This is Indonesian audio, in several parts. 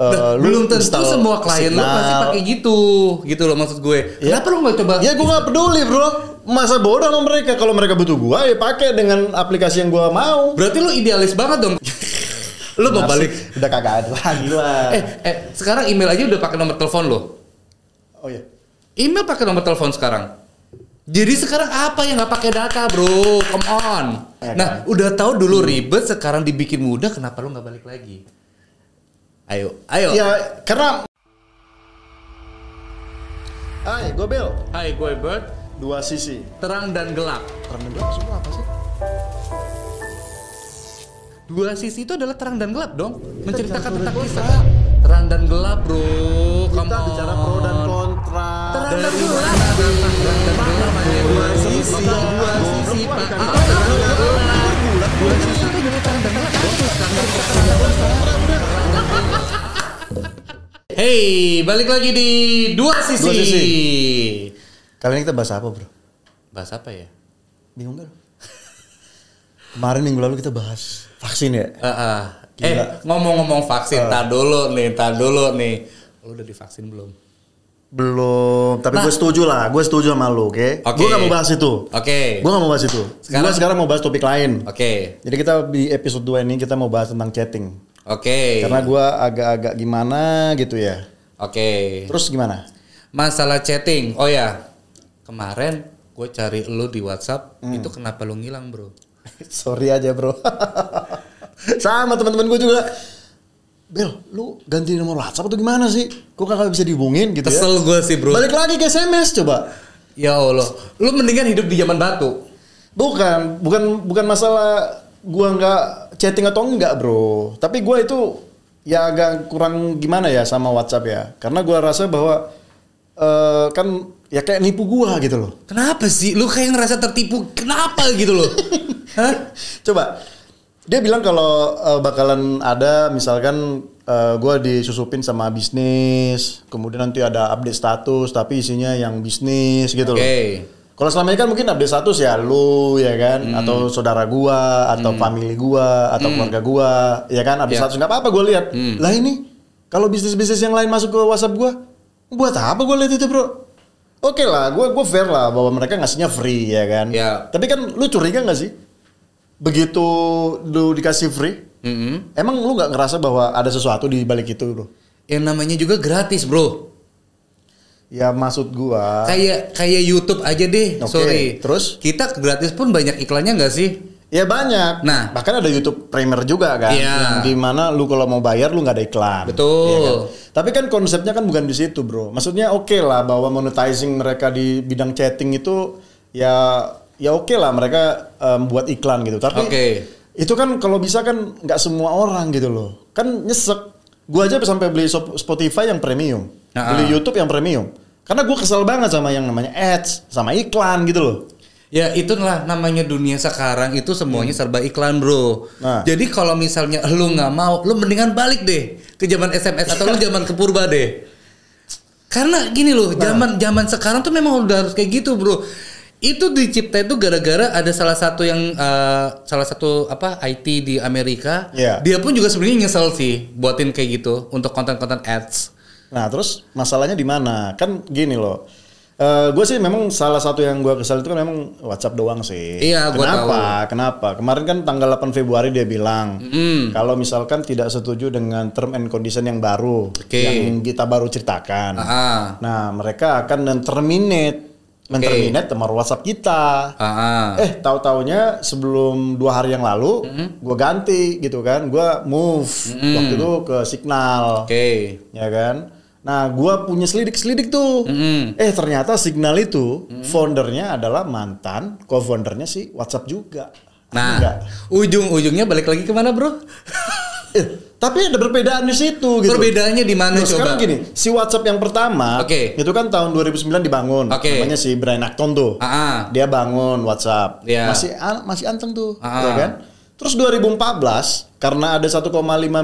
Nah, lu belum tentu install semua klien lu pasti pakai gitu. Gitu loh maksud gue. Kenapa lu nggak coba? Ya gue gak peduli bro. Masa bodoh sama mereka. Kalau mereka butuh gua ya pakai dengan aplikasi yang gua mau. Berarti lu idealis banget dong. lu mau balik. Udah kagak ada lagi lah. Eh, eh, sekarang email aja udah pakai nomor telepon lo. Oh iya. Email pakai nomor telepon sekarang. Jadi sekarang apa yang nggak pakai data, bro? Come on. Ya Nah, udah tahu dulu ribet, sekarang dibikin mudah, kenapa lu nggak balik lagi? Ayo, ayo. Ya karena Hai, gue Bel. Hai, gue Bert. Dua sisi. Terang dan gelap. Terang dan gelap semua apa sih? Dua sisi itu adalah terang dan gelap dong. Menceritakan bicara tentang dan kisah. Terang dan gelap, bro. Come Kita on. bicara pro dan kontra. Terang dan gelap. Terang dan gelap. Dua sisi. Dua sisi. Ah, terang dan gelap. Dua sisi itu adalah terang dan gelap. Hey, balik lagi di dua sisi. Dua sisi. Kali ini kita bahas apa bro? Bahas apa ya? Bingung gak? Kemarin minggu lalu kita bahas vaksin ya. Ah. Gila. Eh, ngomong-ngomong vaksin, tar dulu nih, tar dulu nih. Lu udah divaksin belum? Belum, tapi Nah. gue setuju lah. Gue setuju sama lu, oke? Oke. Gue gak mau bahas itu. Oke. Gue gak mau bahas itu. Sekarang- Gue sekarang mau bahas topik lain. Oke. Jadi kita di episode 2 ini kita mau bahas tentang chatting. Oke. Karena gue agak-agak gimana gitu ya. Oke. Terus gimana? Masalah chatting. Oh ya. Kemarin gue cari lu di WhatsApp, Hmm. itu kenapa lu ngilang, Bro? Sorry aja bro. Sama teman-teman gue juga. Bel, lu ganti nomor WhatsApp atau gimana sih? Kok kakak bisa dihubungin gitu ya? Kesel gue sih, Bro. Balik lagi ke SMS coba. Ya Allah. Lu mendingan hidup di zaman batu. Bukan, bukan bukan masalah gua nggak chatting atau enggak, Bro. Tapi gua itu ya agak kurang gimana ya sama WhatsApp ya. Karena gua rasa bahwa eh kan ya kayak nipu gua gitu loh. Kenapa sih? Lu kayak ngerasa tertipu. Kenapa gitu loh? Hah? Coba dia bilang kalau eh, bakalan ada misalkan eh, gua disusupin sama bisnis, kemudian nanti ada update status tapi isinya yang bisnis gitu Oke. loh. Kalau selama ini kan mungkin update status ya lu ya kan Hmm. atau saudara gua atau family gua atau keluarga gua ya kan update Ya. status nggak apa-apa gua lihat. Hmm. Lah ini kalau bisnis-bisnis yang lain masuk ke WhatsApp gua buat apa gua lihat itu, Bro? Oke lah, gua gua fair lah bahwa mereka ngasihnya free ya kan. Ya. Tapi kan lu curiga nggak sih? Begitu lu dikasih free, Mm-mm. emang lu nggak ngerasa bahwa ada sesuatu di balik itu, Bro? Yang namanya juga gratis, Bro. Ya maksud gua Kayak kayak YouTube aja deh. Oke, Sorry. terus? kita gratis pun banyak iklannya nggak sih? Ya banyak. Nah. bahkan ada YouTube Premier juga kan, Iya. yang di mana lu kalau mau bayar lu nggak ada iklan. Betul. Iya kan? Tapi kan konsepnya kan bukan di situ, bro. Maksudnya oke lah bahwa monetizing mereka di bidang chatting itu ya ya oke lah mereka em, buat iklan gitu. Tapi Oke. itu kan kalau bisa kan nggak semua orang gitu loh. Kan nyesek. Gua aja sampai beli Spotify yang premium, Ah. beli YouTube yang premium. Karena gue kesel banget sama yang namanya ads, sama iklan gitu loh. Ya itulah namanya dunia sekarang itu semuanya serba iklan bro. Nah. Jadi kalau misalnya lu nggak mau, lu mendingan balik deh ke zaman SMS atau lu zaman ke purba deh. Karena gini loh, zaman zaman sekarang tuh memang udah harus kayak gitu bro. Itu dicipta itu gara-gara ada salah satu yang eh, salah satu apa IT di Amerika. Iya. Dia pun juga sebenarnya nyesel sih buatin kayak gitu untuk konten-konten ads. Nah terus masalahnya di mana? Kan gini loh. gue sih memang salah satu yang gue kesal itu kan memang WhatsApp doang sih. Iya, gua Kenapa? Kenapa? Kemarin kan tanggal 8 Februari dia bilang Mm. kalau misalkan tidak setuju dengan term and condition yang baru Oke. yang kita baru ceritakan. Ah, Nah mereka akan men-terminate men-terminate nomor WhatsApp kita. ah, ah. Eh tahu taunya sebelum dua hari yang lalu gue ganti gitu kan, gue move waktu itu ke Signal Oke. ya kan. Nah, gua punya selidik-selidik tuh. Mm-mm. Eh, ternyata Signal itu foundernya adalah mantan co-foundernya si WhatsApp juga. Nah, Enggak. ujung-ujungnya balik lagi ke mana, Bro? Eh, tapi ada perbedaan di situ gitu. Perbedaannya di mana Loh, coba? sekarang gini, si WhatsApp yang pertama Oke. itu kan tahun 2009 dibangun. Oke. Namanya si Brian Acton tuh. Ah, ah. Dia bangun WhatsApp. Iya. Masih masih anteng tuh, Ah. ya kan? Terus 2014 karena ada 1,5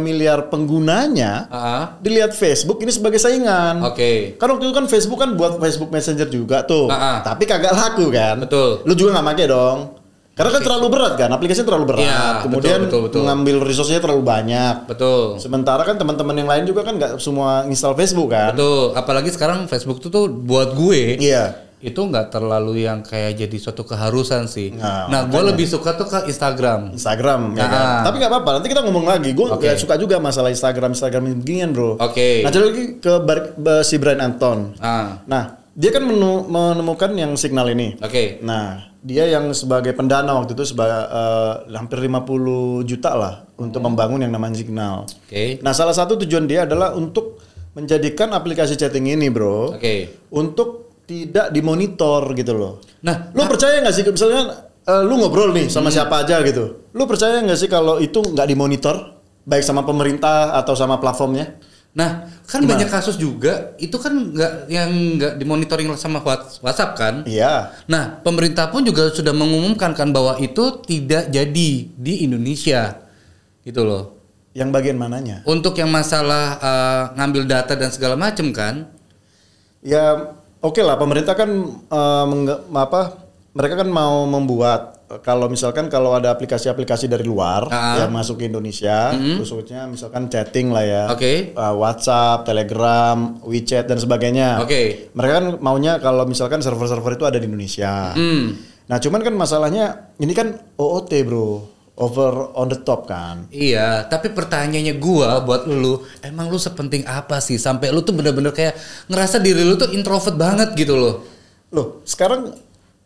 miliar penggunanya, Ah, ah. dilihat Facebook ini sebagai saingan. Oke. Kan waktu itu kan Facebook kan buat Facebook Messenger juga tuh. Ah, ah. Tapi kagak laku kan. Betul. Lu juga nggak make dong. Karena kan terlalu berat kan, aplikasinya terlalu berat. Iya, Kemudian betul, betul, betul. mengambil resource-nya terlalu banyak. Betul. Sementara kan teman-teman yang lain juga kan nggak semua install Facebook kan. Betul. Apalagi sekarang Facebook tuh tuh buat gue Iya. Itu nggak terlalu yang kayak jadi suatu keharusan sih. Nah, Nah, gue lebih suka tuh ke Instagram. Instagram ya Nah. kan. Tapi nggak apa-apa, nanti kita ngomong lagi. Gue Oke. suka juga masalah Instagram Instagram beginian bro. Oke. Nah, jadi lagi ke Bar- Ba- si Brian Anton. Ah, Nah, dia kan menu- menemukan yang signal ini. oke. Nah, dia yang sebagai pendana waktu itu sebagai eh, hampir 50 juta lah untuk membangun yang namanya signal. Oke. Nah, salah satu tujuan dia adalah untuk menjadikan aplikasi chatting ini, bro, Oke. untuk tidak dimonitor gitu loh. Nah, Lu percaya nggak sih misalnya eh, lu ngobrol nih sama Hmm. siapa aja gitu. Lu percaya nggak sih kalau itu nggak dimonitor baik sama pemerintah atau sama platformnya? Nah, kan Gimana? banyak kasus juga itu kan nggak yang nggak dimonitoring sama Whats- WhatsApp kan. Iya. Nah, pemerintah pun juga sudah mengumumkan kan bahwa itu tidak jadi di Indonesia, gitu loh. Yang bagian mananya? Untuk yang masalah eh, ngambil data dan segala macam kan, Ya oke lah pemerintah kan eh, mengge- apa mereka kan mau membuat eh, kalau misalkan kalau ada aplikasi-aplikasi dari luar Ah. yang masuk ke Indonesia khususnya misalkan chatting lah ya Oke. eh, WhatsApp, Telegram, WeChat dan sebagainya. Oke. Mereka kan maunya kalau misalkan server-server itu ada di Indonesia. hmm, Nah cuman kan masalahnya ini kan OOT bro, over on the top kan. iya. Tapi pertanyaannya gua buat lu, emang lu sepenting apa sih sampai lu tuh bener-bener kayak ngerasa diri lu tuh introvert banget gitu loh. Loh, sekarang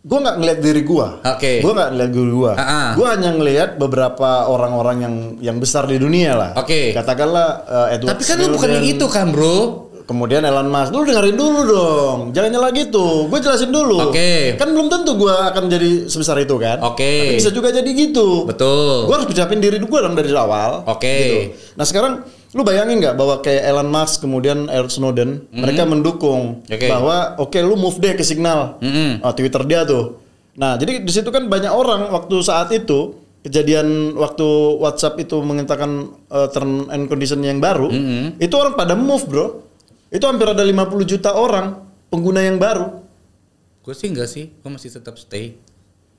gua nggak ngeliat diri gua. Oke. Gua nggak ngeliat diri gua. Ah, ah. Gua hanya ngeliat beberapa orang-orang yang yang besar di dunia lah. Oke. Katakanlah uh, Edward Tapi kan lu bukan yang Snowden, itu kan, Bro. Kemudian Elon Musk, lu dengerin dulu dong. Jangan nyala gitu. Gue jelasin dulu. Oke. Kan belum tentu gua akan jadi sebesar itu kan. Oke. Tapi bisa juga jadi gitu. Betul. Gue harus ucapin diri gue dong dari awal. Oke. Gitu. Nah sekarang lu bayangin nggak bahwa kayak Elon Musk kemudian Edward Snowden mereka mendukung Hmm. Oke. bahwa oke lu move deh ke signal Mm-mm. Ah, Twitter dia tuh. Nah jadi di situ kan banyak orang waktu saat itu kejadian waktu WhatsApp itu mengatakan uh, term and condition yang baru Mm-hmm. itu orang pada move bro. Itu hampir ada 50 juta orang pengguna yang baru. Gue sih enggak sih, gue masih tetap stay.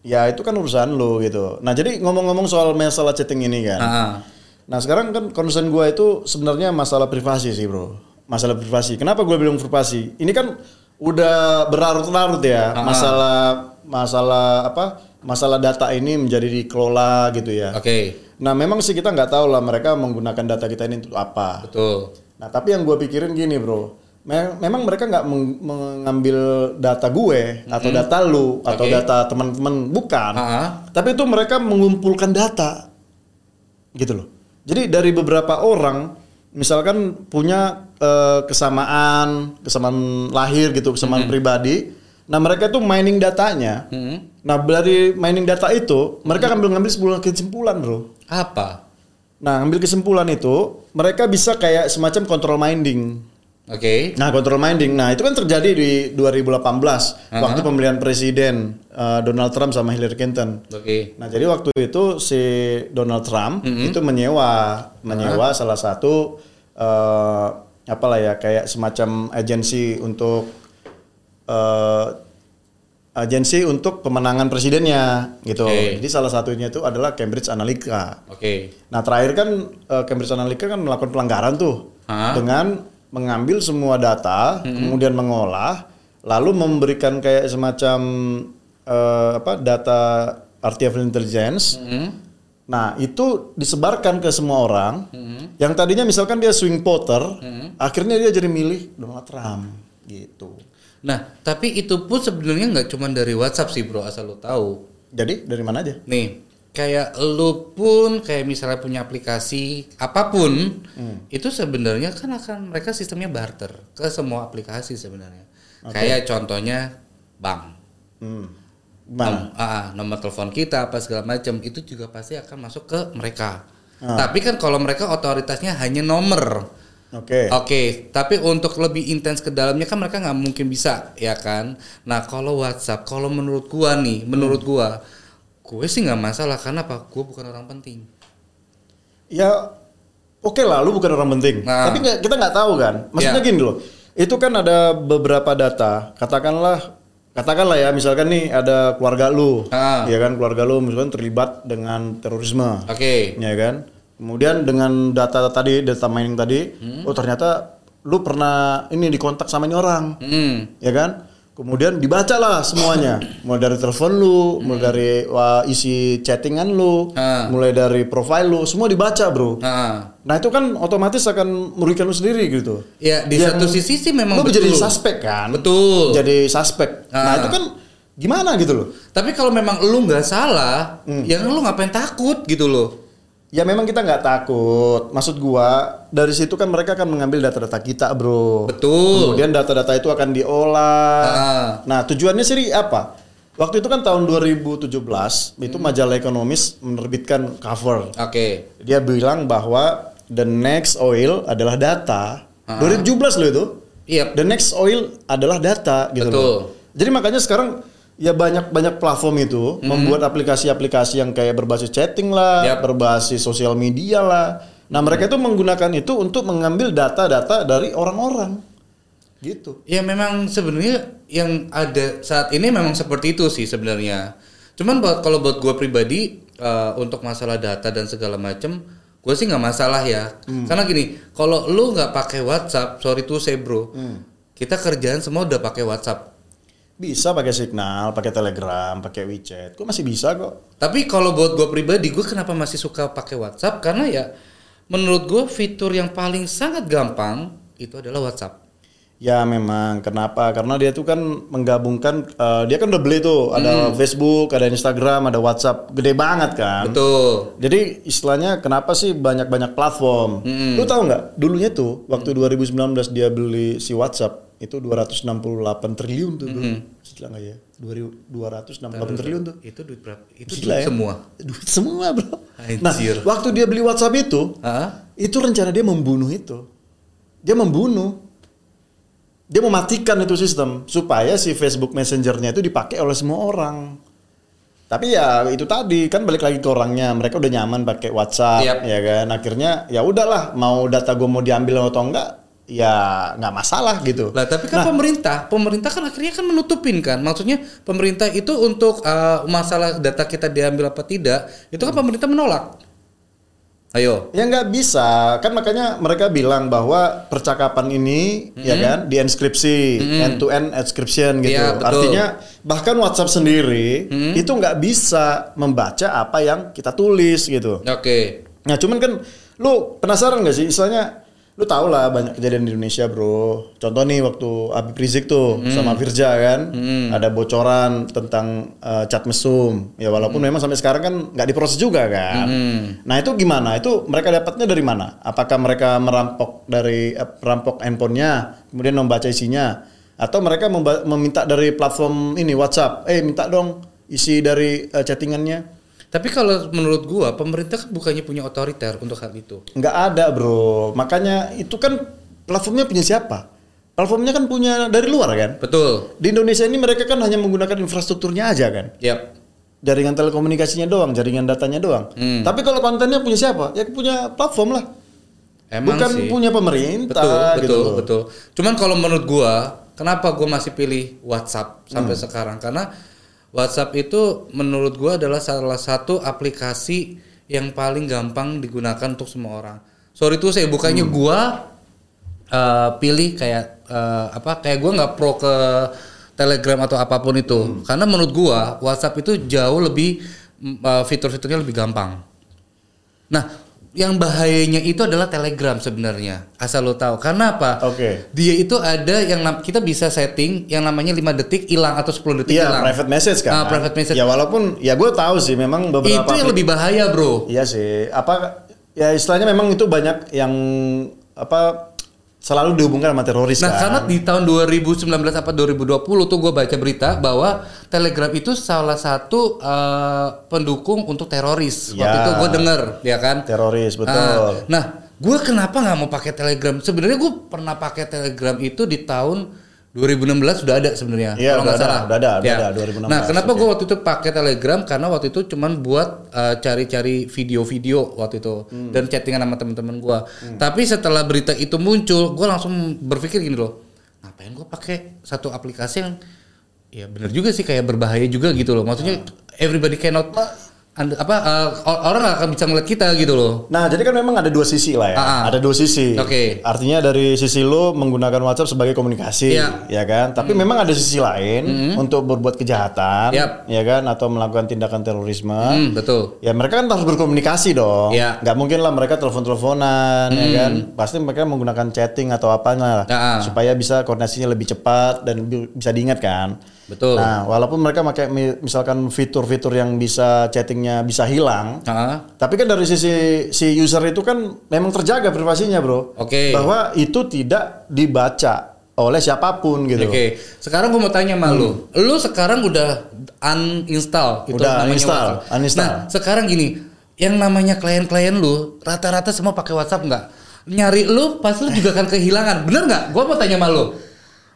Ya itu kan urusan lo gitu. Nah jadi ngomong-ngomong soal masalah chatting ini kan. Ah. Nah sekarang kan concern gue itu sebenarnya masalah privasi sih bro. Masalah privasi. Kenapa gue bilang privasi? Ini kan udah berlarut-larut ya Ah. masalah masalah apa? Masalah data ini menjadi dikelola gitu ya. Oke, Nah memang sih kita nggak tahu lah mereka menggunakan data kita ini untuk apa. betul. Nah tapi yang gue pikirin gini bro. Me- Memang mereka nggak meng- mengambil data gue atau data lu atau Oke. data teman-teman bukan. Ah. Tapi itu mereka mengumpulkan data. Gitu loh. Jadi dari beberapa orang misalkan punya eh, kesamaan, kesamaan lahir gitu, kesamaan pribadi. Nah, mereka itu mining datanya. Hmm. Nah, dari mining data itu mereka ngambil ngambil sebuah kesimpulan, Bro. Apa? Nah, ngambil kesimpulan itu mereka bisa kayak semacam control mining. Oke. Nah, control mining. Nah, itu kan terjadi di 2018 Aha. waktu pemilihan presiden eh, Donald Trump sama Hillary Clinton. Oke. Nah, jadi waktu itu si Donald Trump itu menyewa menyewa salah satu eh apalah ya kayak semacam agensi untuk eh agensi untuk pemenangan presidennya gitu. Oke. Jadi salah satunya itu adalah Cambridge Analytica. Oke. Nah, terakhir kan eh, Cambridge Analytica kan melakukan pelanggaran tuh Hah? dengan mengambil semua data, kemudian mengolah, lalu memberikan kayak semacam eh, apa data artificial intelligence. Hmm. Nah, itu disebarkan ke semua orang. Yang tadinya misalkan dia swing voter, akhirnya dia jadi milih Donald Trump gitu. Nah, tapi itu pun sebenarnya nggak cuma dari WhatsApp sih, Bro, asal lo tahu. Jadi dari mana aja? Nih, kayak lu pun kayak misalnya punya aplikasi apa pun, itu sebenarnya kan akan mereka sistemnya barter ke semua aplikasi sebenarnya. Kayak contohnya bank. Hmm. Gimana? Nom- ah, nomor telepon kita apa segala macam itu juga pasti akan masuk ke mereka. Ah. Tapi kan kalau mereka otoritasnya hanya nomor. Oke. Oke, tapi untuk lebih intens ke dalamnya kan mereka nggak mungkin bisa, ya kan? Nah, kalau WhatsApp, kalau menurut gua nih, menurut gua, gue sih nggak masalah karena apa? Gue bukan orang penting. Ya oke lah, lu bukan orang penting. Nah. Tapi nggak- kita nggak tahu kan. Maksudnya Ya. gini loh. Itu kan ada beberapa data. Katakanlah katakanlah ya misalkan nih ada keluarga lu, Ah. ya kan keluarga lu misalkan terlibat dengan terorisme, Oke. ya kan. Kemudian dengan data tadi, data mining tadi, Hmm. oh ternyata lu pernah ini dikontak sama ini orang, Hmm. ya kan. Kemudian dibacalah semuanya, mulai dari telepon lu, mulai dari wah, isi chattingan lu, Ah. mulai dari profile lu, semua dibaca bro. Nah, Nah itu kan otomatis akan merugikan lu sendiri gitu. ya di Yang satu sisi sih memang lu betul. jadi suspek kan? Betul. Jadi suspek. Nah Ah. itu kan gimana gitu loh? Tapi kalau memang lu nggak salah, Hmm. ya lu ngapain takut gitu loh. Ya memang kita nggak takut. Maksud gua dari situ kan mereka akan mengambil data-data kita, bro. Betul. Kemudian data-data itu akan diolah. Ah. Nah tujuannya sih apa? Waktu itu kan tahun 2017 itu Hmm. majalah ekonomis menerbitkan cover. Oke. Dia bilang bahwa the next oil adalah data. Ah. 2017 loh itu. Iya. The next oil adalah data gitu Betul. loh. Jadi makanya sekarang ya banyak banyak platform itu membuat aplikasi-aplikasi yang kayak berbasis chatting lah, Yap. berbasis sosial media lah. Nah, mereka itu menggunakan itu untuk mengambil data-data dari orang-orang. Gitu. Ya memang sebenarnya yang ada saat ini memang seperti itu sih sebenarnya. Cuman buat kalau buat gue pribadi eh, untuk masalah data dan segala macem, gue sih nggak masalah ya. Karena gini, kalau lu nggak pakai WhatsApp, sorry tuh saya bro, kita kerjaan semua udah pakai WhatsApp. Bisa pakai Signal, pakai Telegram, pakai WeChat. Kok masih bisa kok? Tapi kalau buat gue pribadi, gue kenapa masih suka pakai WhatsApp? Karena ya menurut gue fitur yang paling sangat gampang itu adalah WhatsApp. Ya memang kenapa? Karena dia tuh kan menggabungkan eh, dia kan udah beli tuh ada Facebook, ada Instagram, ada WhatsApp, gede banget kan. Betul. Jadi istilahnya kenapa sih banyak-banyak platform? Lu tahu nggak? Dulunya tuh waktu 2019 dia beli si WhatsApp itu 268 triliun tuh dulu. Gila nggak ya? 268 triliun tuh. Itu duit berapa? Itu Gila duit ya. semua. Duit semua, Bro. Nah, Anjir. waktu dia beli WhatsApp itu, Hah? itu rencana dia membunuh itu. Dia membunuh. Dia mematikan itu sistem supaya si Facebook Messenger-nya itu dipakai oleh semua orang. Tapi ya itu tadi kan balik lagi ke orangnya. Mereka udah nyaman pakai WhatsApp Yap. ya kan. Akhirnya ya udahlah mau data gue mau diambil atau enggak ya nggak masalah gitu. Lah tapi kan pemerintah, pemerintah kan akhirnya kan menutupin kan. Maksudnya pemerintah itu untuk uh, masalah data kita diambil apa tidak, itu kan pemerintah menolak. Ayo. Ya nggak bisa, kan makanya mereka bilang bahwa percakapan ini ya kan dienskripsi, end to end encryption gitu. Betul. Artinya bahkan WhatsApp sendiri itu nggak bisa membaca apa yang kita tulis gitu. Oke. Nah cuman kan lu penasaran nggak sih, misalnya lu tau lah banyak kejadian di Indonesia bro. Contoh nih waktu Habib Rizik tuh sama Firja kan, ada bocoran tentang eh, cat mesum. Ya walaupun memang sampai sekarang kan nggak diproses juga kan. Nah itu gimana? Itu mereka dapatnya dari mana? Apakah mereka merampok dari eh, merampok handphonenya, kemudian membaca isinya, atau mereka memba- meminta dari platform ini WhatsApp, eh minta dong isi dari eh, chattingannya? Tapi kalau menurut gua pemerintah kan bukannya punya otoriter untuk hal itu. Nggak ada bro, makanya itu kan platformnya punya siapa? Platformnya kan punya dari luar kan? Betul. Di Indonesia ini mereka kan hanya menggunakan infrastrukturnya aja kan? Yap. Jaringan telekomunikasinya doang, jaringan datanya doang. Hmm. Tapi kalau kontennya punya siapa? Ya punya platform lah. Emang Bukan sih. punya pemerintah Betul, gitu betul, loh. betul. Cuman kalau menurut gua, kenapa gua masih pilih WhatsApp sampai Hmm. sekarang? Karena WhatsApp itu menurut gua adalah salah satu aplikasi yang paling gampang digunakan untuk semua orang. Sorry tuh saya bukannya Hmm. gua eh, pilih kayak eh, apa? Kayak gua nggak pro ke Telegram atau apa pun itu. Hmm. Karena menurut gua WhatsApp itu jauh lebih eh, fitur-fiturnya lebih gampang. Nah, yang bahayanya itu adalah Telegram sebenarnya. Asal lo tahu. Karena apa? Oke. Dia itu ada yang kita bisa setting yang namanya 5 detik hilang atau 10 detik Iya, hilang. private message kan. Ah, private message. Ya walaupun ya gue tahu sih memang beberapa itu yang lebih bahaya, Bro. Iya sih. Apa ya istilahnya memang itu banyak yang apa selalu dihubungkan sama teroris Nah, kan. karena di tahun 2019 apa 2020 tuh gue baca berita bahwa Telegram itu salah satu eh, pendukung untuk teroris. Waktu Ya. itu gue denger, ya kan? teroris betul. Ah, nah, gue kenapa nggak mau pakai Telegram? Sebenarnya gue pernah pakai Telegram itu di tahun 2016 sudah ada sebenarnya. Iya, kalau nggak salah. udah ada, udah Ya. ada, 2016, Nah, kenapa gue waktu itu pakai Telegram? Karena waktu itu cuman buat uh, cari-cari video-video waktu itu Hmm. dan chattingan sama teman-teman gue. Tapi setelah berita itu muncul, gue langsung berpikir gini loh, ngapain gue pakai satu aplikasi yang ya bener juga sih kayak berbahaya juga gitu loh. Maksudnya everybody cannot and- apa uh, or- orang akan bisa ngeliat kita gitu loh. Nah, jadi kan memang ada dua sisi lah ya. Ah, ah. Ada dua sisi. Oke. Artinya dari sisi lo menggunakan WhatsApp sebagai komunikasi, Iya. ya kan? Tapi memang ada sisi lain untuk berbuat kejahatan, Yap. ya kan? Atau melakukan tindakan terorisme. Hmm, betul. Ya mereka kan harus berkomunikasi dong. Iya. Nggak mungkin lah mereka telepon-teleponan, ya kan? Pasti mereka menggunakan chatting atau apanya lah, Ah, supaya bisa koordinasinya lebih cepat dan bi- bisa diingat kan. Betul. Nah, walaupun mereka pakai mi- misalkan fitur-fitur yang bisa chattingnya bisa hilang, Ah, tapi kan dari sisi si user itu kan memang terjaga privasinya, bro. Oke. Bahwa itu tidak dibaca oleh siapa pun gitu. Oke, sekarang gue mau tanya sama lu. Lu sekarang udah uninstall itu Udah, namanya uninstall, WhatsApp. uninstall. Nah, sekarang gini, yang namanya klien-klien lu rata-rata semua pakai WhatsApp nggak? Nyari lu pasti lu juga akan kehilangan. Bener nggak? Gue mau tanya sama lu.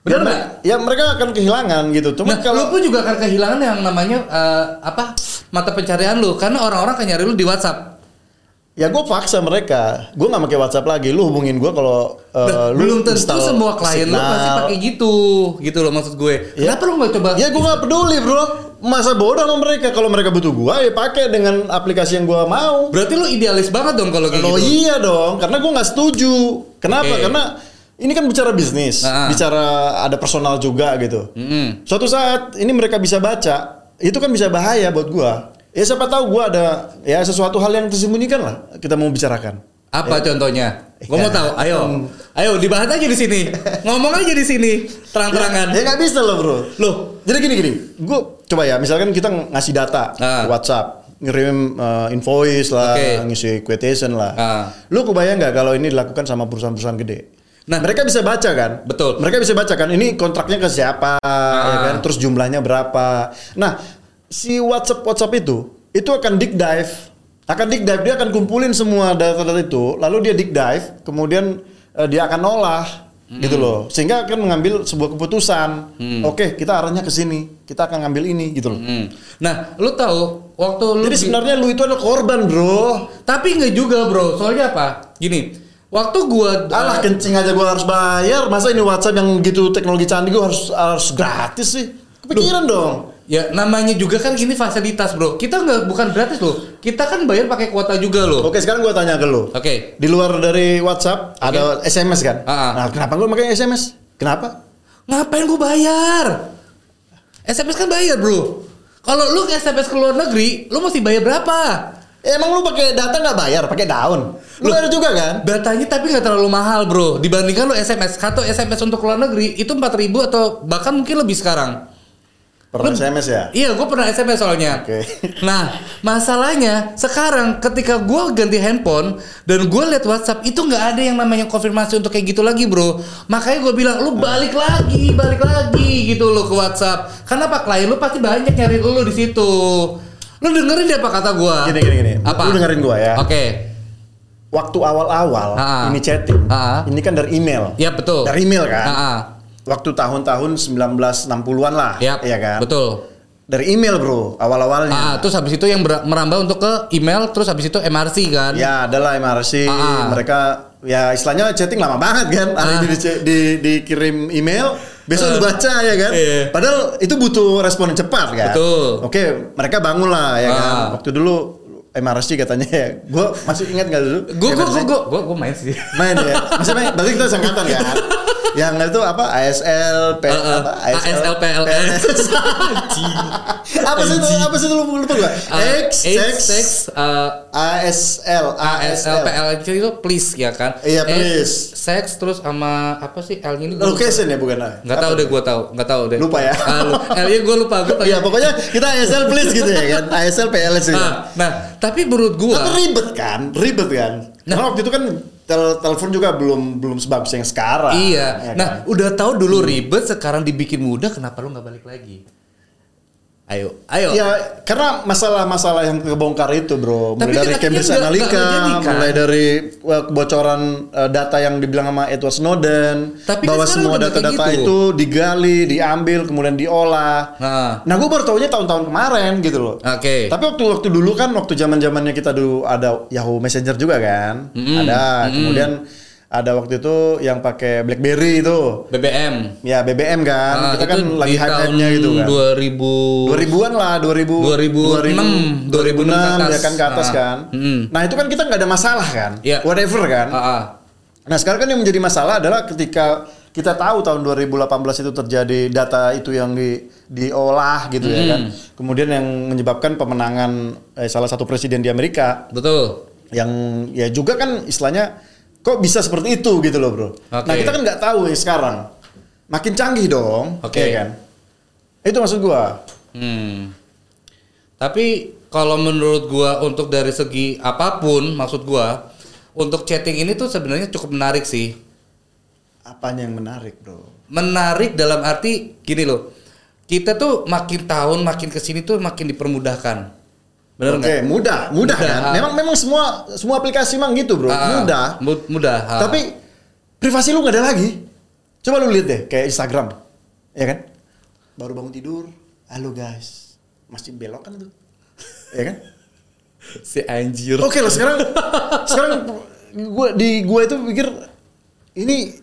Ya, Bener nggak? ya mereka akan kehilangan gitu. Cuma Nah, kalau lu pun juga akan kehilangan yang namanya eh, apa mata pencarian lu karena orang-orang akan nyari lu di WhatsApp. ya gue paksa mereka, gue nggak pakai WhatsApp lagi. Lu hubungin gue kalau uh, Nah, lu belum tentu install semua klien lu Signal. pasti pakai gitu, gitu loh maksud gue. Ya. Kenapa lu nggak coba? Ya gue nggak peduli bro. Masa bodoh sama mereka. Kalau mereka butuh gue, ya pakai dengan aplikasi yang gue mau. Berarti lu idealis banget dong kalau kayak gitu. iya dong, karena gue nggak setuju. Kenapa? Oke. Karena ini kan bicara bisnis, Ah. bicara ada personal juga gitu. Mm-mm. Suatu saat ini mereka bisa baca, itu kan bisa bahaya buat gua. Ya siapa tahu gua ada ya sesuatu hal yang tersembunyikan lah kita mau bicarakan. Apa contohnya? Gue mau Ya. tahu. Ayo, ayo dibahas aja di sini. Ngomong aja di sini, terang-terangan. Ya nggak bisa loh bro. Loh. Jadi gini gini, gua coba ya, misalkan kita ngasih data Ah. WhatsApp, ngirim uh, invoice lah, Oke. ngisi quotation lah. Ah. Lu kebayang nggak kalau ini dilakukan sama perusahaan-perusahaan gede? Nah. mereka bisa baca kan? Betul. Mereka bisa baca kan, ini kontraknya ke siapa, ya kan? Terus jumlahnya berapa? Nah, si WhatsApp WhatsApp itu itu akan dig dive, akan dig dive dia akan kumpulin semua data-data itu, lalu dia dig dive, kemudian eh, dia akan olah gitu loh, sehingga akan mengambil sebuah keputusan. Oke, kita arahnya ke sini, kita akan ngambil ini gitu loh. Hmm. Nah, lu tahu waktu lu Jadi di- sebenarnya lu itu adalah korban, bro. tapi nggak juga, Bro. Soalnya apa? Gini, waktu gua Alah kencing aja gua harus bayar. Masa ini WhatsApp yang gitu teknologi canggih gua harus harus gratis sih? Kepikiran dong. ya namanya juga kan gini fasilitas, Bro. Kita nggak bukan gratis loh. Kita kan bayar pakai kuota juga loh. Oke, sekarang gua tanya ke lu. Oke. Di luar dari WhatsApp ada SMS kan? Ah, ah. Nah, kenapa lu pakai SMS? Kenapa? Ngapain gua bayar? SMS kan bayar, Bro. Kalau lu SMS ke luar negeri, lu mesti bayar berapa? Emang lu pakai data nggak bayar? Pakai daun? Lu ada juga kan? Datanya tapi nggak terlalu mahal bro Dibandingkan lu SMS Satu SMS untuk luar negeri Itu 4000 atau bahkan mungkin lebih sekarang Per SMS ya? Iya gue pernah SMS soalnya Oke. Nah masalahnya Sekarang ketika gue ganti handphone Dan gue liat whatsapp Itu nggak ada yang namanya konfirmasi untuk kayak gitu lagi bro Makanya gue bilang Lu balik lagi Balik lagi gitu lo ke whatsapp Karena apa klien lu pasti banyak nyari lu di situ Lu dengerin deh apa kata gue Gini gini gini. Apa? Lu dengerin gua ya. Oke Waktu awal-awal ini chatting. Ah. Ini kan dari email. Ya betul Dari email kan? Ah, ah. Waktu tahun-tahun 1960-an lah, iya kan? Betul. Dari email, Bro, awal-awalnya. Ah, terus habis itu yang merambah untuk ke email, terus habis itu MRC kan? Ya, adalah MRC. Ah. Mereka ya istilahnya chatting lama banget kan. Ah. ini di- di- dikirim email, besok lu baca ya kan. Iya. Padahal itu butuh respon yang cepat kan. Betul. Oke, mereka bangun lah ya kan. Ah. Waktu dulu MRC katanya ya. Gue masih ingat nggak dulu? Gue gue gue gue gue main sih. main ya. Masih main. Berarti kita sangkatan kan. yang itu apa? ASL, P, Uh, uh, apa? ASL, PLS. apa sih itu? Apa sih itu lupa lupa gue? Uh, X, X, X, ASL, ASL, PLS itu please ya kan? Iya, please. Sex terus sama apa sih L ini? gua. Location ya bukan? Nggak tahu deh gue tahu, nggak tahu deh. Lupa ya? Ah, L nya gue lupa. Gue Iya pokoknya kita ASL please gitu ya kan ASL PLS gitu. Nah, nah, tapi menurut gue, Tapi ribet kan, ribet kan. Karena waktu itu kan tel- telepon juga belum belum sebagus yang sekarang. iya. ya Nah, kan? udah tahu dulu ribet, sekarang dibikin mudah, kenapa lu nggak balik lagi? Ayo, ayo. Ya karena masalah-masalah yang kebongkar itu bro Mulai Tapi dari Cambridge Analytica kan? Mulai dari uh, kebocoran uh, data yang dibilang sama Edward Snowden Tapi kan Bahwa semua data-data gitu. itu digali, diambil, kemudian diolah Nah. Nah gue baru tahunya tahun-tahun kemarin gitu loh Oke. Tapi waktu waktu dulu kan waktu zaman zamannya kita dulu ada Yahoo Messenger juga kan, Mm-mm. ada. Kemudian ada waktu itu yang pakai BlackBerry itu. BBM. Ya BBM kan. Ah, Kita itu kan lagi tahun hype-nya gitu kan. 2000 2000-an lah, 2000 2006, 2006 ke ya kan ke atas atas. kan. Ah, mm. Nah, itu kan kita nggak ada masalah kan. Iya. Whatever kan. Ah, ah. Nah, sekarang kan yang menjadi masalah adalah ketika kita tahu tahun 2018 itu terjadi data itu yang di diolah gitu ya kan. Kemudian yang menyebabkan pemenangan eh, salah satu presiden di Amerika Betul. yang ya juga kan istilahnya kok bisa seperti itu gitu loh, Bro. Oke. Nah, kita kan nggak tahu ya sekarang. Makin canggih dong, Oke. ya kan? Itu maksud gua. Hmm. Tapi kalau menurut gua untuk dari segi apa pun maksud gua untuk chatting ini tuh sebenarnya cukup menarik sih. Apanya yang menarik, Bro? Menarik dalam arti gini loh. Kita tuh makin tahun makin ke sini tuh makin dipermudahkan. Bener Oke, nggak? mudah, mudah, Mudah, kan? ah. Memang memang semua semua aplikasi memang gitu, Bro. Ah, mudah. mu- mudah. ah. Tapi privasi lu nggak ada lagi. Coba lu lihat deh kayak Instagram. Ya kan? Baru bangun tidur, halo guys. Masih belok kan tuh. ya kan? si anjir. Oke lah sekarang sekarang gua di gua itu pikir ini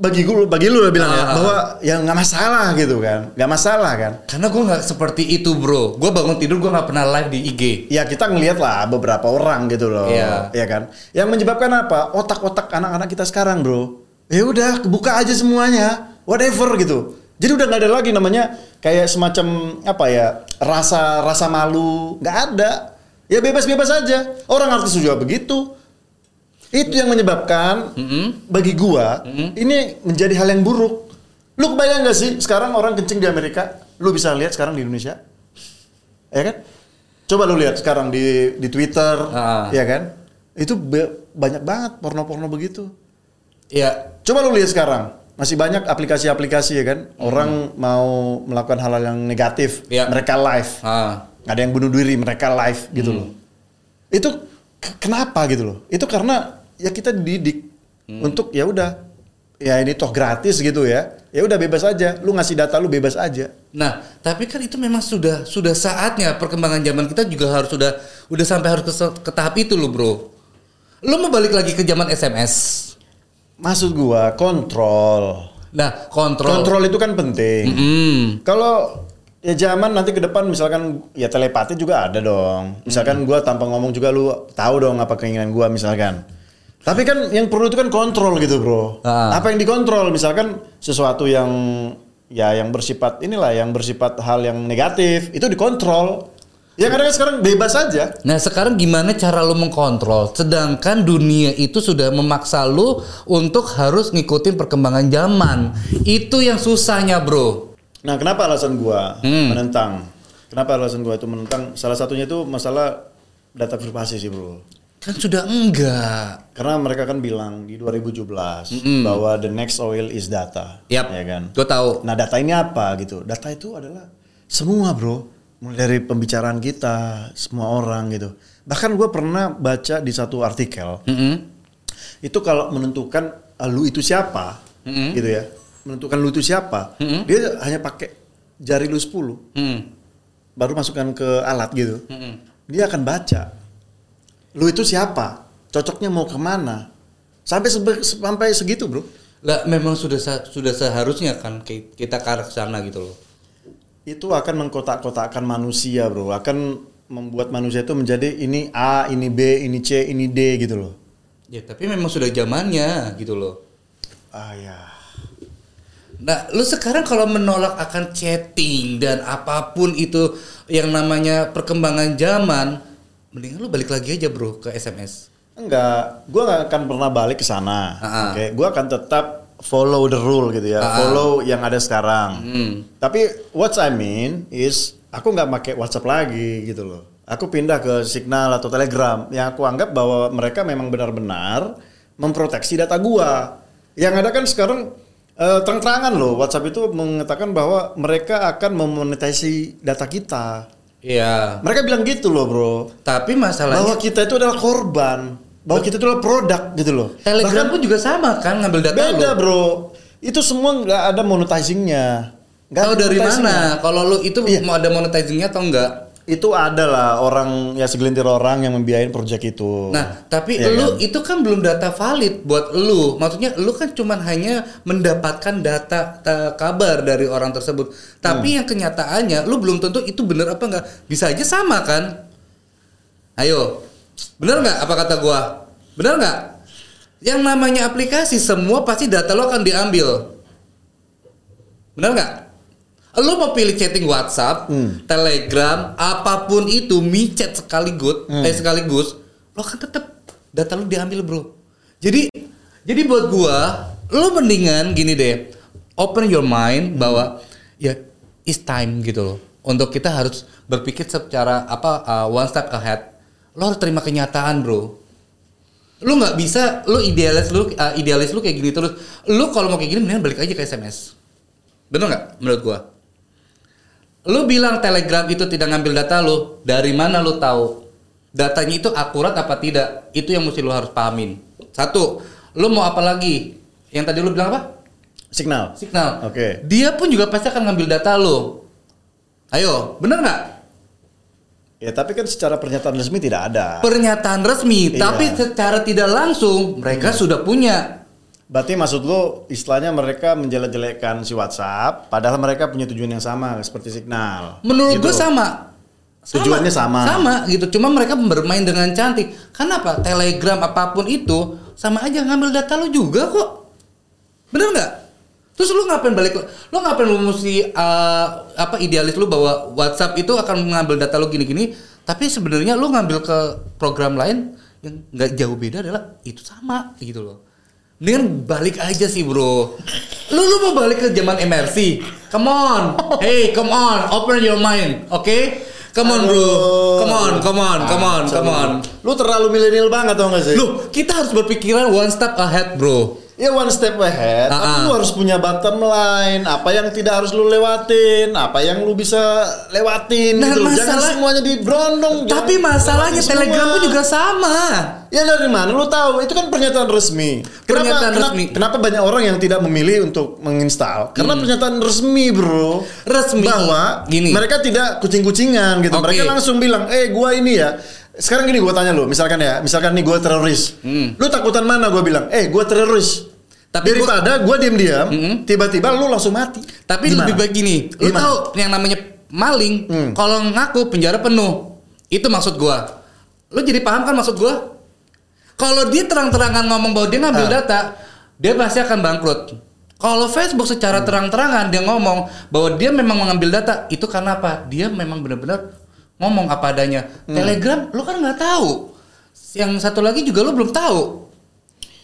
bagi gua bagi lu lah bilang ya Ah. bahwa ya nggak masalah gitu kan. nggak masalah kan. Karena gue nggak seperti itu bro. Gue bangun tidur gue nggak pernah live di IG. Ya kita ngelihat lah beberapa orang gitu loh, Iya. ya kan. Yang menyebabkan apa? Otak-otak anak-anak kita sekarang, bro. Ya udah, kebuka aja semuanya, whatever gitu. Jadi udah nggak ada lagi namanya kayak semacam apa ya rasa rasa malu, nggak ada. Ya bebas-bebas aja. Orang artis juga begitu. Itu yang menyebabkan bagi gua ini menjadi hal yang buruk. Lu kebayang gak sih sekarang orang kencing di Amerika, lu bisa lihat sekarang di Indonesia? Ya kan? Coba lu lihat sekarang di di Twitter, Ah. ya kan? Itu be- banyak banget porno-porno begitu. Ya Coba lu lihat sekarang, masih banyak aplikasi-aplikasi ya kan? Orang mau melakukan hal-hal yang negatif, Iya. mereka live. Ah. Ada yang bunuh diri, mereka live gitu loh. Itu kenapa gitu loh? Itu karena ya kita dididik untuk ya udah ya ini toh gratis gitu ya. Ya udah bebas aja, lu ngasih data lu bebas aja. Nah, tapi kan itu memang sudah sudah saatnya perkembangan zaman kita juga harus sudah udah sampai harus ke, ke tahap itu loh, Bro. Lo mau balik lagi ke zaman SMS. Maksud gua kontrol. Nah, kontrol. Kontrol itu kan penting. Hmm. Kalau ya zaman nanti ke depan misalkan ya telepati juga ada dong. Misalkan gua tanpa ngomong juga lu tahu dong apa keinginan gua misalkan. Tapi kan yang perlu itu kan kontrol gitu, Bro. Ah. Apa yang dikontrol? Misalkan sesuatu yang ya yang bersifat inilah yang bersifat hal yang negatif itu dikontrol. Ya kadang sekarang bebas aja. Nah, sekarang gimana cara lo mengkontrol? Sedangkan dunia itu sudah memaksa lo untuk harus ngikutin perkembangan zaman. Itu yang susahnya, Bro. Nah, kenapa alasan gua Hmm. menentang? Kenapa alasan gua itu menentang? Salah satunya itu masalah data privasi sih, Bro. Kan sudah enggak. Karena mereka kan bilang di 2017 bahwa the next oil is data. Yap. Ya kan? Gue tahu. Nah, data ini apa gitu? Data itu adalah semua, Bro. Mulai dari pembicaraan kita, semua orang gitu. Bahkan gue pernah baca di satu artikel, Mm-mm. itu kalau menentukan uh, lu itu siapa, Mm-mm. gitu ya. Menentukan lu itu siapa, Mm-mm. dia hanya pakai jari lu 10, Hmm. baru masukkan ke alat gitu. Mm-mm. Dia akan baca. Lu itu siapa? Cocoknya mau ke mana? Sampai sampai segitu, Bro. Lah memang sudah sudah seharusnya kan ki- kita ke arah sana gitu loh. itu akan mengkotak-kotakkan manusia bro akan membuat manusia itu menjadi ini A ini B ini C ini D gitu loh Ya tapi memang sudah zamannya gitu loh. ah ya Nah, lu sekarang kalau menolak akan chatting dan apa pun itu yang namanya perkembangan zaman, mendingan lu balik lagi aja bro ke SMS. enggak gua nggak akan pernah balik ke sana Ah. oke gua akan tetap follow the rule gitu ya Ah. follow yang ada sekarang Hmm. tapi what I mean is aku nggak pakai WhatsApp lagi gitu loh aku pindah ke Signal atau Telegram yang aku anggap bahwa mereka memang benar-benar memproteksi data gua yang ada kan sekarang eh, terang-terangan loh WhatsApp itu mengatakan bahwa mereka akan memonetisasi data kita Iya. mereka bilang gitu loh bro Tapi bahwa masalahnya kita itu adalah korban bahwa kita itu adalah produk gitu loh Telegram pun juga sama kan ngambil data beda lu. bro itu semua nggak ada monetizingnya Tahu dari mana? Kalau lu itu Iya. mau ada monetizingnya atau enggak? Itu ada lah orang ya segelintir orang yang membiayain proyek itu. Nah, tapi Iya lu kan? itu kan belum data valid buat lu. Maksudnya lu kan cuman hanya mendapatkan data ta- kabar dari orang tersebut. Tapi Hmm. yang kenyataannya lu belum tentu itu bener apa enggak. Bisa aja sama kan? Ayo. Bener nggak apa kata gua? Bener nggak? Yang namanya aplikasi semua pasti data lo akan diambil. Bener nggak? Lu mau pilih chatting WhatsApp, Hmm. Telegram, apa pun itu, micet sekaligus, Hmm. eh sekaligus, lo kan tetap data lu diambil bro. Jadi, jadi buat gua, lo mendingan gini deh, open your mind bahwa ya it's time gitu loh. Untuk kita harus berpikir secara apa uh, one step ahead. Lo harus terima kenyataan bro. Lu nggak bisa, lu idealis lu uh, idealis lu kayak gini terus. Lu kalau mau kayak gini mendingan balik aja ke SMS. Bener nggak menurut gua? Lu bilang Telegram itu tidak ngambil data lu, dari mana lu tahu? Datanya itu akurat apa tidak? Itu yang mesti lu harus pahamin. Satu, lu mau apa lagi? Yang tadi lu bilang apa? Signal. Signal. Oke. Dia pun juga pasti akan ngambil data lu. Ayo, bener nggak? Ya tapi kan secara pernyataan resmi tidak ada. Pernyataan resmi, Iya. tapi secara tidak langsung mereka sudah punya. Berarti maksud lo istilahnya mereka menjelek-jelekkan si WhatsApp, padahal mereka punya tujuan yang sama seperti signal. Menurut Gitu. gue sama. Tujuannya sama. Sama gitu. Cuma mereka bermain dengan cantik. Kenapa? Telegram apa pun itu sama aja ngambil data lu juga kok. Bener nggak? Terus lu ngapain balik? Lu ngapain lu mesti uh, apa idealis lu bahwa WhatsApp itu akan mengambil data lu gini-gini, tapi sebenarnya lu ngambil ke program lain yang nggak jauh beda adalah itu sama gitu loh. Mendingan balik aja sih bro. Lu lu mau balik ke zaman MRC? Come on, hey come on, open your mind, oke? Come on bro, come on, come on, come on, come on. Lu terlalu milenial banget tau gak sih? Lu kita harus berpikiran one step ahead bro. Ya one step ahead, Ah, tapi ah. lu harus punya bottom line, apa yang tidak harus lu lewatin, apa yang lu bisa lewatin Nah, gitu loh. Jangan masalah- semuanya diberondong. Tapi jangan masalahnya Telegram pun juga sama. Ya dari mana lu tahu? Itu kan pernyataan resmi. Pernyataan kenapa, resmi. Kenapa banyak orang yang tidak memilih untuk menginstal? Karena pernyataan resmi, Bro. Hmm. Resmi. Bahwa Gini. mereka tidak kucing-kucingan gitu. Oke. Mereka langsung bilang, "Eh, gua ini ya." Sekarang gini gua tanya lu, misalkan ya, misalkan nih gua teroris. Hmm. Lu takutan mana gua bilang? "Eh, gua teroris." Tapi daripada gua diam-diam, Mm-mm. tiba-tiba lu langsung mati. Tapi Gimana? lebih baik gini, lu tahu yang namanya maling, Hmm. kalau ngaku penjara penuh. Itu maksud gua. Lu jadi paham kan maksud gua? Kalau dia terang-terangan ngomong bahwa dia ngambil Ah. data, dia pasti akan bangkrut. Kalau Facebook Hmm. secara terang-terangan dia ngomong bahwa dia memang mengambil data, itu karena apa? Dia memang benar-benar ngomong apa adanya. Hmm. Telegram lu kan nggak tahu. Yang satu lagi juga lu belum tahu.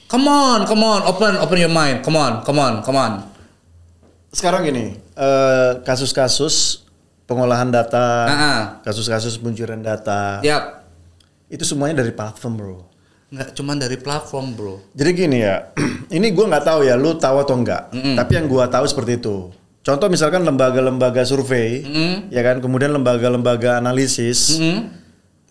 Come on, come on, open open your mind. Come on, come on, come on. Sekarang gini, eh, kasus-kasus pengolahan data, Ah-ah. kasus-kasus pencurian data, Yap. itu semuanya dari platform, Bro. Nggak cuma dari platform bro. Jadi gini ya, ini gua nggak tahu ya, lu tahu atau enggak. Mm-mm. Tapi yang gua tahu seperti itu. Contoh misalkan lembaga-lembaga survei, Mm-mm. ya kan, kemudian lembaga-lembaga analisis, Mm-mm.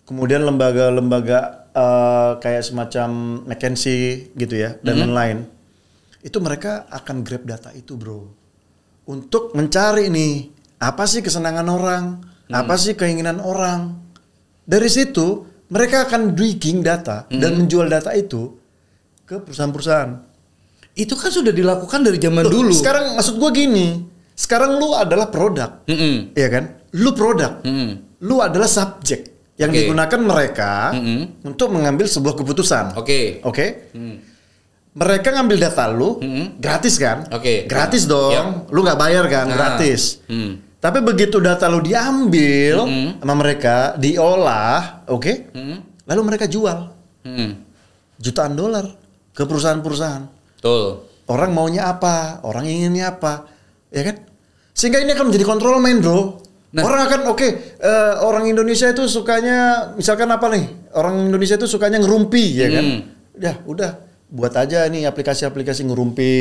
kemudian lembaga-lembaga eh, kayak semacam McKinsey gitu ya, dan lain-lain. Itu mereka akan grab data itu, bro, untuk mencari nih apa sih kesenangan orang, apa sih keinginan orang. Dari situ mereka akan digging data dan menjual data itu ke perusahaan-perusahaan. Itu kan sudah dilakukan dari zaman Loh, dulu. Sekarang maksud gua gini, sekarang lu adalah produk, Mm-mm. Iya kan? Lu produk, Mm-mm. lu adalah subjek yang Oke. digunakan mereka Mm-mm. untuk mengambil sebuah keputusan. Oke. Oke? Mm. Mereka ngambil data lu Mm-mm. gratis kan? Oke. Gratis dong. Lu nggak bayar kan? Nah. Gratis. Mm. Tapi begitu data lu diambil Mm-mm. sama mereka, diolah, oke? Mm. Lalu mereka jual Mm. jutaan dolar ke perusahaan-perusahaan. Betul. Orang maunya apa? Orang inginnya apa? Ya kan? Sehingga ini akan menjadi kontrol main, Bro. Nah. Orang akan oke, eh, orang Indonesia itu sukanya misalkan apa nih? Orang Indonesia itu sukanya ngerumpi, ya kan? Hmm. Ya, udah buat aja nih aplikasi-aplikasi ngerumpi.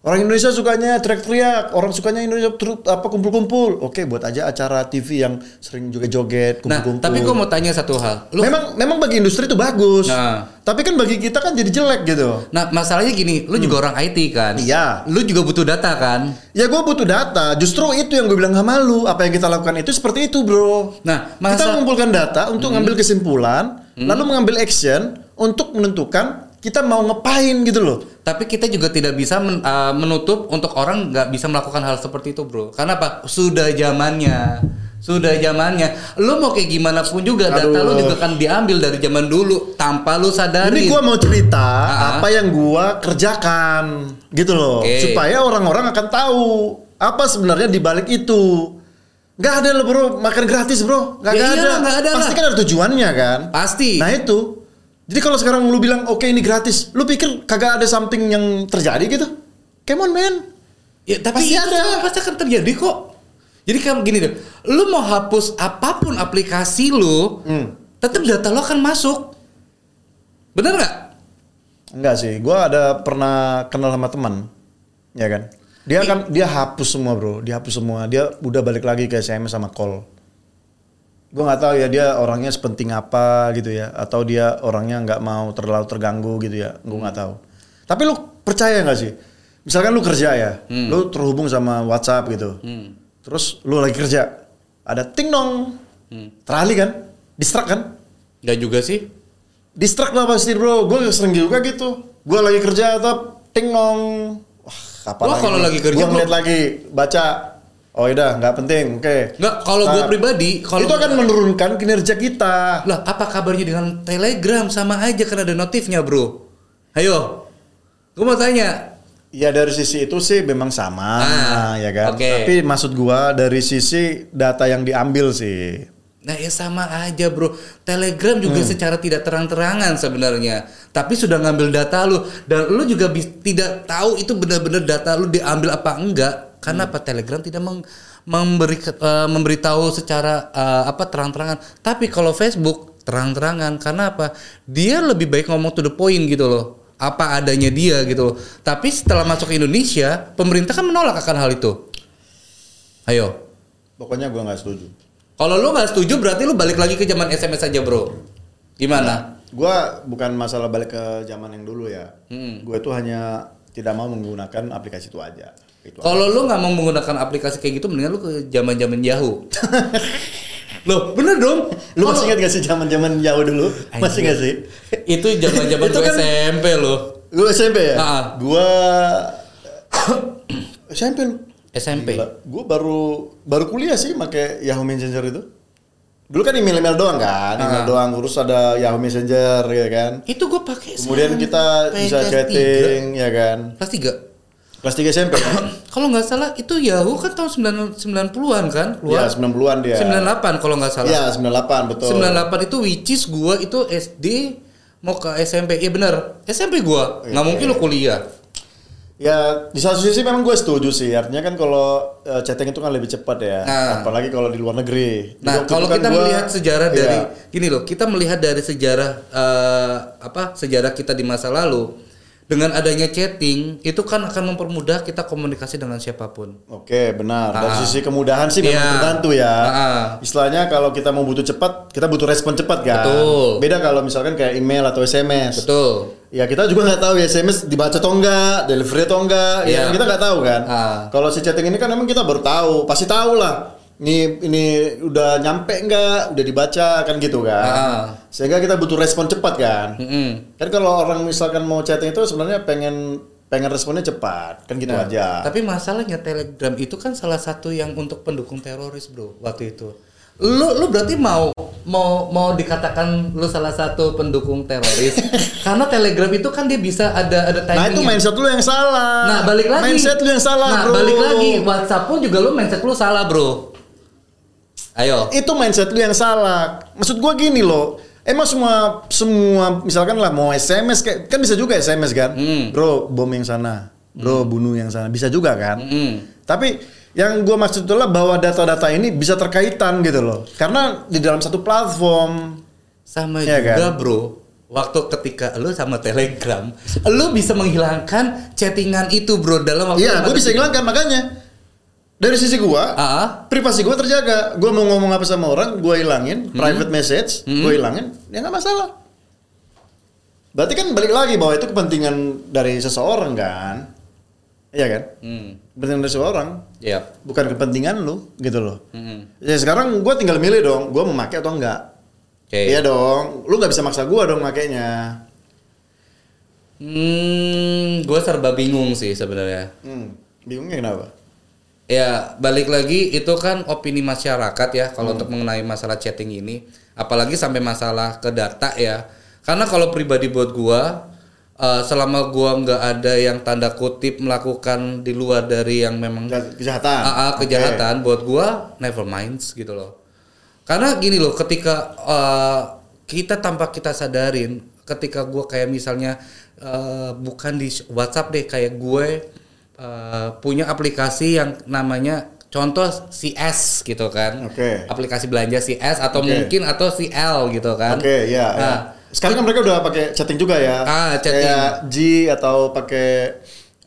Orang Indonesia sukanya teriak-teriak, orang sukanya Indonesia terus apa kumpul-kumpul. Oke, buat aja acara TV yang sering juga joget, Nah, kumpul-kumpul. tapi gue mau tanya satu hal. Lu, memang memang bagi industri itu bagus. Nah. Tapi kan bagi kita kan jadi jelek gitu. nah masalahnya gini, lu juga orang IT kan? Hmm. Iya. Lu juga butuh data kan? Ya gue butuh data. Justru itu yang gue bilang sama lu. Apa yang kita lakukan itu seperti itu, bro. Nah, kita masa mengumpulkan data untuk Hmm. ngambil kesimpulan, lalu mengambil action untuk menentukan kita mau ngapain gitu loh. tapi kita juga tidak bisa men- uh, menutup untuk orang nggak bisa melakukan hal seperti itu, bro. Karena apa? Sudah zamannya. Sudah zamannya. Lu mau kayak gimana pun juga data lu Aduh. juga kan diambil dari zaman dulu tanpa lu sadari. Ini gue mau cerita Ah. apa yang gue kerjakan gitu loh, Oke. supaya orang-orang akan tahu apa sebenarnya di balik itu. Gak ada loh bro, makan gratis bro, gak, Ya gak iyalah, ada. nggak ada Pasti kan ada tujuannya kan. Pasti. Nah itu. Jadi kalau sekarang lu bilang oke ini gratis, lu pikir kagak ada something yang terjadi gitu? Come on man. Ya, tapi Pasti ada. pasti akan terjadi kok. Jadi kamu gini deh, lu mau hapus apa pun aplikasi lu, Hmm. tetap data lo akan masuk. Bener nggak? Enggak sih, gua ada pernah kenal sama teman, ya kan? Dia kan dia hapus semua bro, dia hapus semua. Dia udah balik lagi ke SMS sama call. Gua nggak tahu ya dia orangnya sepenting apa gitu ya, atau dia orangnya nggak mau terlalu terganggu gitu ya, gua nggak tahu. Tapi lu percaya nggak sih? Misalkan lu kerja ya, lu terhubung sama WhatsApp gitu, terus lu lagi kerja, ada ting dong, terali kan, distract kan? Nggak juga sih. Distract lah pasti bro, gue sering juga gitu. Gue lagi kerja atau ting nong. Wah, kapan Wah, kalau lagi kerja, Gue ngeliat lagi, baca. Oh udah, nggak penting, oke. Nggak, kalau gue Nah, pribadi, kalau itu akan menurunkan kinerja kita. lah apa kabarnya dengan Telegram sama aja kan ada notifnya bro. Ayo, gue mau tanya. Ya dari sisi itu sih memang sama, Ah, ya kan. oke. Tapi maksud gua dari sisi data yang diambil sih. Nah ya sama aja bro. Telegram juga Hmm. secara tidak terang-terangan sebenarnya. Tapi sudah ngambil data lu dan lu juga tidak tahu itu benar-benar data lu diambil apa enggak. Karena Hmm. apa Telegram tidak meng- memberi eh, memberitahu secara eh, apa terang-terangan. Tapi kalau Facebook terang-terangan karena apa? Dia lebih baik ngomong to the point gitu loh. Apa adanya dia gitu loh. Tapi setelah masuk ke Indonesia, pemerintah kan menolak akan hal itu. Ayo. Pokoknya gua nggak setuju. Kalau lu nggak setuju berarti lu balik lagi ke zaman SMS aja bro. Gimana? Gua bukan masalah balik ke zaman yang dulu ya. Hmm. Gue itu hanya tidak mau menggunakan aplikasi itu aja. Kalau lu nggak mau menggunakan aplikasi kayak gitu, mendingan lu ke zaman zaman Yahoo. Loh, bener dong. Lu masih ingat gak sih zaman zaman jauh dulu? Masih gak sih? Itu zaman zaman Itu gue kan- SMP loh. Gue SMP ya? Ah. Gua SMP lu. SMP. Gue baru baru kuliah sih pakai Yahoo Messenger itu. Dulu kan email-email doang kan, email doang. Terus ada Yahoo Messenger ya kan. Itu gue pakai. Kemudian kita bisa chatting ya kan. tiga. Kelas 3. Kelas 3 SMP? Kalau nggak salah itu Yahoo kan tahun 9 90-an kan Iya, keluar. 90-an dia. 98 kalau nggak salah. Iya, 98 betul. 98 itu which is gua itu SD mau ke SMP. Iya bener. SMP gua. Nggak Oke. mungkin lo kuliah. Ya di satu sisi memang gue setuju sih. Artinya kan kalau eh, chatting itu kan lebih cepat ya. Nah. Apalagi kalau di luar negeri. Di Nah, kalau kan kita gua- melihat sejarah Iya. dari gini loh, kita melihat dari sejarah eh, apa? Sejarah kita di masa lalu dengan adanya chatting itu kan akan mempermudah kita komunikasi dengan siapa pun. Oke, benar. Dari Ah. sisi kemudahan sih memang Iya. terbantu ya. Ah. Istilahnya kalau kita mau butuh cepat, kita butuh respon cepat kan. Betul. Beda kalau misalkan kayak email atau SMS. Betul. Ya kita juga nggak tahu ya SMS dibaca atau enggak, delivery atau enggak, ya Iya. kita nggak tahu kan. Ah. Kalau si chatting ini kan memang kita baru tahu, pasti tahu lah. Ini ini udah nyampe enggak, udah dibaca kan gitu kan. Ah. Sehingga kita butuh respon cepat kan. Mm-mm. Kan kalau orang misalkan mau chatting itu sebenarnya pengen pengen responnya cepat, kan gitu Nah, aja. Tapi masalahnya Telegram itu kan salah satu yang untuk pendukung teroris, Bro, waktu itu. Lu lu berarti mau mau mau dikatakan lu salah satu pendukung teroris karena Telegram itu kan dia bisa ada ada Nah itu mindset lu yang salah. Nah balik lagi Mindset lu yang salah Nah bro. balik lagi WhatsApp pun juga lu mindset lu salah bro Ayo Itu mindset lu yang salah. Maksud gua gini loh. Emang semua semua misalkan lah mau SMS kayak kan bisa juga SMS kan. Hmm. Bro bom yang sana. Bro bunuh yang sana. Bisa juga kan. Mm. Tapi yang gua maksud itulah bahwa data-data ini bisa terkaitan gitu loh. Karena di dalam satu platform. sama Iya juga kan? bro waktu ketika lu sama Telegram, lu bisa menghilangkan chattingan itu bro dalam waktu Iya, gue bisa hilangkan makanya. Dari sisi gua, Ah, privasi gue terjaga. Gue mau ngomong apa sama orang, gue hilangin. Hmm. Private message, gue hilangin. Ya nggak masalah. Berarti kan balik lagi bahwa itu kepentingan dari seseorang kan. Iya kan? hmm, Kepentingan dari seseorang. ya. Bukan kepentingan lu gitu loh. Hmm. Ya sekarang gue tinggal milih dong. Gue mau pakai atau enggak. Oke. Iya dong. Lu nggak bisa maksa gue dong makainya. Hmm, gue serba bingung sih sebenarnya. Hmm. Bingungnya kenapa? Ya balik lagi itu kan opini masyarakat ya kalau untuk mengenai masalah chatting ini, apalagi sampai masalah ke data ya. Karena kalau pribadi buat gua, eh, selama gua nggak ada yang tanda kutip melakukan di luar dari yang memang Kejahatan. Ah, ah, Oke. kejahatan buat gua never minds gitu loh. Karena gini loh, ketika eh, kita tanpa kita sadarin, ketika gua kayak misalnya eh, bukan di WhatsApp deh, kayak gue eh, punya aplikasi yang namanya contoh CS gitu kan. Oke. Aplikasi belanja CS atau Oke. mungkin atau CL gitu kan. Oke, ya, ya. Nah, Sekarang kan mereka udah pakai chatting juga ya. Ah, chatting. Kayak G atau pakai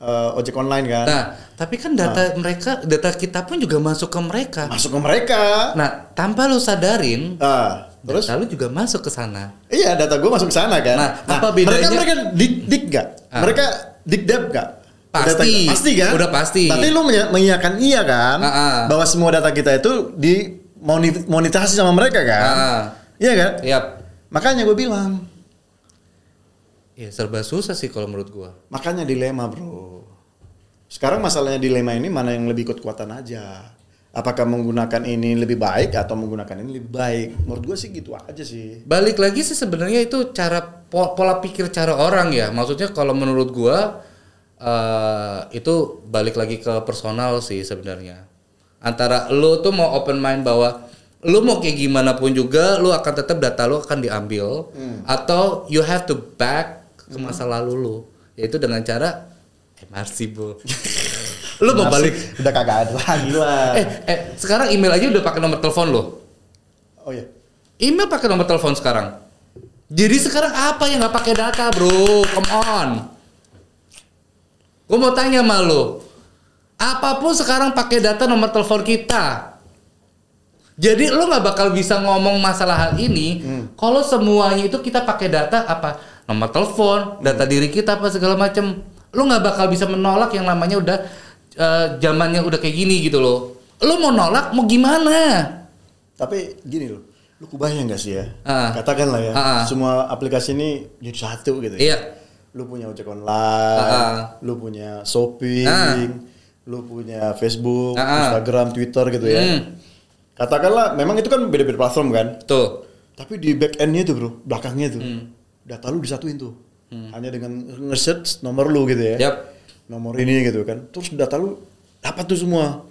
eh, ojek online kan. Nah, tapi kan data mereka, data kita pun juga masuk ke mereka. Masuk ke mereka. Nah, tanpa lu sadarin, Ah, terus? data lu juga masuk ke sana. Iya, data gue masuk ke sana kan. Nah, apa bedanya- Mereka mereka dik dik gak? Ah. Mereka dik dap gak? Pasti. Data kita. pasti kan? Udah pasti. Berarti lu mengiyakan iya kan? Ah, ah. Bahwa semua data kita itu di monetasi sama mereka kan? Ah. Iya kan? Yap. Makanya gue bilang, Ya serba susah sih kalau menurut gua. makanya dilema bro. Sekarang masalahnya dilema ini mana yang lebih ikut kuatan aja. Apakah menggunakan ini lebih baik atau menggunakan ini lebih baik? Menurut gue sih gitu aja sih. Balik lagi sih sebenarnya itu cara po- pola pikir cara orang ya. Maksudnya kalau menurut gua eh itu balik lagi ke personal sih sebenarnya. Antara lu tuh mau open mind bahwa lu mau kayak gimana pun juga lu akan tetap data lu akan diambil atau you have to back ke masa lalu lu yaitu dengan cara MRC bu. lu mau balik Udah kagak ada lagi lah. eh eh sekarang email aja udah pakai nomor telepon lo. Oh iya. Email pakai nomor telepon sekarang. Jadi sekarang apa yang nggak pakai data, bro? Come on. Gue mau tanya sama lo. Apa pun sekarang pakai data nomor telepon kita. Jadi lo nggak bakal bisa ngomong masalah hal ini kalau semuanya itu kita pakai data apa nomor telepon, data diri kita apa segala macam. Lo nggak bakal bisa menolak yang namanya udah eh, zamannya udah kayak gini gitu loh. Lo mau nolak mau gimana? Tapi gini loh, lu kebayang gak sih ya? Ah. Katakanlah ya, Ah, ah. semua aplikasi ini jadi satu gitu ya. Lu punya ojek online, ah. lu punya shopping, Ah. lu punya Facebook, ah. Instagram, Twitter gitu ya. Hmm. Katakanlah, memang itu kan beda-beda platform kan. Tuh. Tapi di back end-nya tuh bro, belakangnya tuh, Hmm. data lu disatuin tuh. Hanya dengan nge-search nomor lu gitu ya. Yap. Nomor ini gitu kan. Terus data lu dapat tuh semua.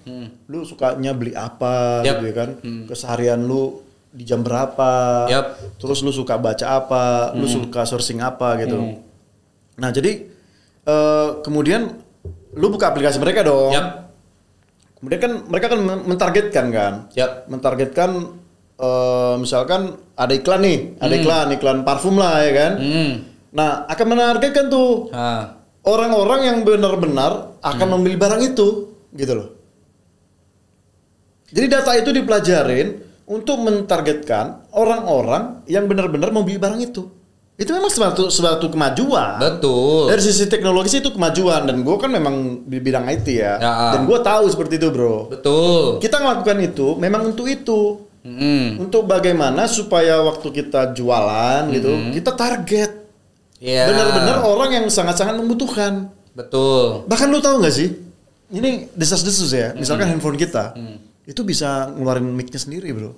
Lu sukanya beli apa Hmm. Yap. gitu ya kan. Keseharian lu di jam berapa. Yap. Terus lu suka baca apa, lu Hmm. suka sourcing apa gitu. Nah, jadi eh, kemudian lu buka aplikasi mereka dong. Yap. Kemudian kan mereka kan men- mentargetkan kan. Yap. Mentargetkan eh, misalkan ada iklan nih, ada iklan, iklan parfum lah ya kan. Hmm. Nah, akan menargetkan tuh orang-orang yang benar-benar akan Hmm. membeli barang itu, gitu loh. Jadi data itu dipelajarin untuk mentargetkan orang-orang yang benar-benar membeli barang itu. Itu memang suatu suatu kemajuan. Betul. Dari sisi teknologi sih itu kemajuan dan gue kan memang di bidang IT ya. Ya. Dan gue tahu seperti itu bro. Betul. Kita melakukan itu memang untuk itu. Hmm. Untuk bagaimana supaya waktu kita jualan gitu, kita target. Iya. Benar-benar orang yang sangat-sangat membutuhkan. Betul. Bahkan lu tahu nggak sih? Ini desas-desus ya. Misalkan Hmm. handphone kita, itu bisa ngeluarin mic-nya sendiri bro.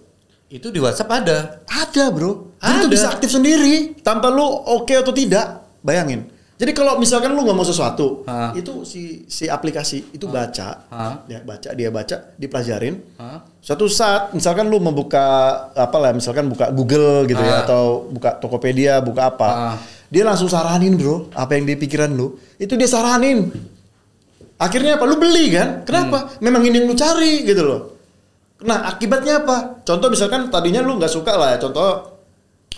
Itu di WhatsApp ada. Ada bro. Jadi itu Ada. bisa aktif sendiri tanpa lu oke atau tidak. Bayangin. Jadi kalau misalkan lu nggak mau sesuatu, Hah. itu si si aplikasi itu baca, Hah. ya baca dia baca, dipelajarin. Hah? Suatu saat misalkan lu membuka apa lah, misalkan buka Google gitu ya Ah. atau buka Tokopedia, buka apa, Ah. dia langsung saranin bro, apa yang di pikiran lu, itu dia saranin. Akhirnya apa? Lu beli kan? Kenapa? Hmm. Memang ini yang lu cari gitu loh. Nah akibatnya apa? Contoh misalkan tadinya lu nggak suka lah ya, contoh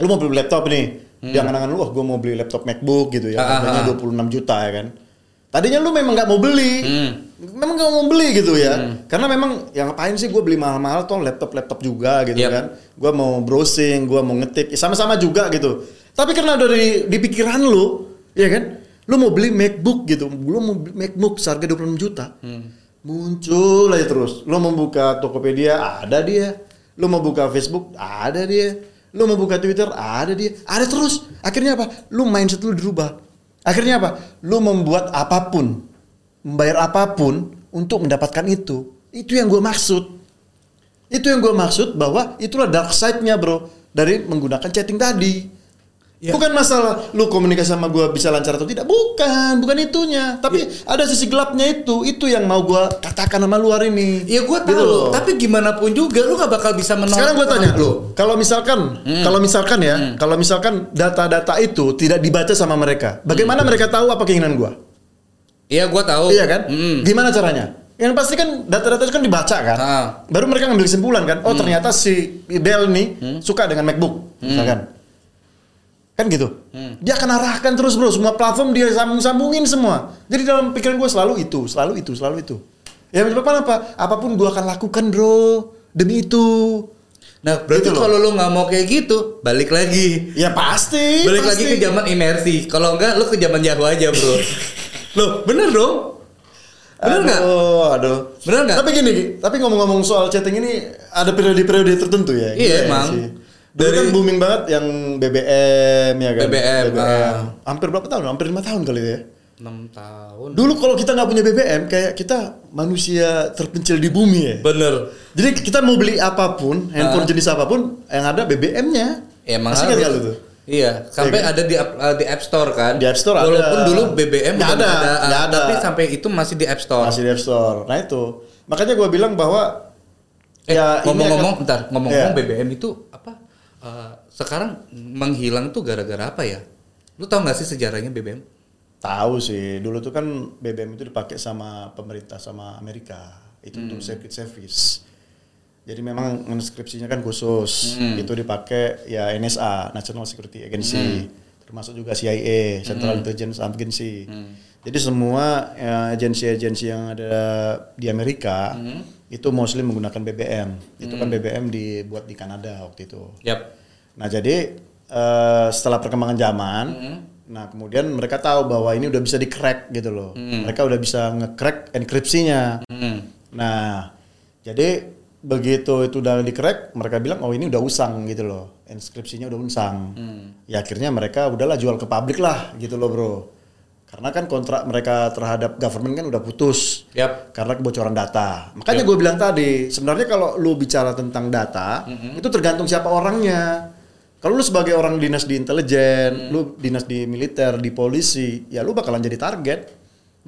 lu mau beli laptop nih, Di angan-angan lu, wah gue mau beli laptop MacBook gitu ya, Hmm. Ah, harganya ah, 26 juta ya kan. Tadinya lu memang nggak mau beli, Hmm. memang nggak mau beli gitu ya, karena memang yang ngapain sih gue beli mahal-mahal toh laptop-laptop juga gitu Yep. kan. Gue mau browsing, gue mau ngetik, ya sama-sama juga gitu. Tapi karena dari di pikiran lu, ya kan, lu mau beli MacBook gitu, lu mau beli MacBook seharga 26 juta, muncul aja terus. Lu mau buka Tokopedia, ada dia. Lu mau buka Facebook, ada dia. Lu mau buka Twitter, ada dia. Ada terus. Akhirnya apa? Lu mindset lu dirubah. Akhirnya apa? Lu membuat apa pun, membayar apa pun untuk mendapatkan itu. Itu yang gue maksud. Itu yang gue maksud bahwa itulah dark side-nya bro dari menggunakan chatting tadi. Ya. Bukan masalah lu komunikasi sama gue bisa lancar atau tidak, bukan, bukan itunya. Tapi ada sisi gelapnya itu, itu yang mau gue katakan sama lu hari ini. Ya gue tahu, Gitu loh. tapi gimana pun juga lu gak bakal bisa menolak. Sekarang gue tanya lu, kalau misalkan, Hmm. kalau misalkan ya, kalau misalkan data-data itu tidak dibaca sama mereka, bagaimana mereka tahu apa keinginan gue? Iya gue tahu. Iya kan? Mm. Gimana caranya? Yang pasti kan data-data itu kan dibaca kan. Ah. Baru mereka ngambil kesimpulan kan. Oh ternyata si Dell nih suka dengan MacBook, misalkan. Kan gitu. Dia akan arahkan terus bro. Semua platform dia sambung-sambungin semua. Jadi dalam pikiran gue selalu itu, selalu itu, selalu itu. Ya menyebabkan apa? Apa pun gue akan lakukan bro. Demi itu. Nah berarti Gitu kalau lu nggak mau kayak gitu, balik lagi. Ya pasti. Balik pasti. lagi ke zaman imersi. Kalau enggak lu ke zaman Yahoo aja, Bro. Loh, bener dong? Bener nggak? Aduh, aduh. Bener nggak? Tapi gini, tapi ngomong-ngomong soal chatting ini ada periode-periode tertentu ya. Iya, emang. sih. Dulu Dari- kan booming banget yang BBM ya kan. BBM, ah. Hampir berapa tahun? Hampir lima tahun kali ya. 6 tahun. Dulu kalau kita nggak punya BBM, kayak kita manusia terpencil di bumi ya. Bener. Jadi kita mau beli apa pun, handphone Ah. jenis apa pun, yang ada BBM-nya. Ya, emang Masih ingat harus. tuh? Iya, sampai Iya kan? ada di app, uh, di App Store kan. Di App Store ada. Walaupun dulu BBM Nggak ada, uh, nggak ada. tapi sampai itu masih di App Store. Masih di App Store. Nah itu. Makanya gue bilang bahwa Eh, ya ngomong-ngomong, akan- bentar, ngomong-ngomong Iya. BBM itu? Uh, sekarang menghilang tuh gara-gara apa ya? Lu tau gak sih sejarahnya BBM? Tahu sih, dulu tuh kan BBM itu dipakai sama pemerintah sama Amerika. Itu untuk Hmm. secret service. Jadi memang inskripsinya kan khusus. Hmm. Itu dipakai ya NSA, National Security Agency, termasuk juga CIA, Central Intelligence Agency. Jadi semua ya, agensi-agensi yang ada di Amerika itu mostly menggunakan BBM. Itu kan BBM dibuat di Kanada waktu itu. Yap. Nah jadi eh, setelah perkembangan zaman, nah kemudian mereka tahu bahwa ini udah bisa di-crack gitu loh. Mereka udah bisa nge-crack enkripsinya. Hmm. Nah jadi begitu itu udah di-crack, mereka bilang oh ini udah usang gitu loh, inskripsinya udah usang. Ya akhirnya mereka udahlah jual ke publik lah gitu loh bro. Karena kan kontrak mereka terhadap government kan udah putus Yap. karena kebocoran data. Makanya gue bilang tadi, sebenarnya kalau lu bicara tentang data, itu tergantung siapa orangnya. Kalau lu sebagai orang dinas di intelijen, lu dinas di militer, di polisi, ya lu bakalan jadi target.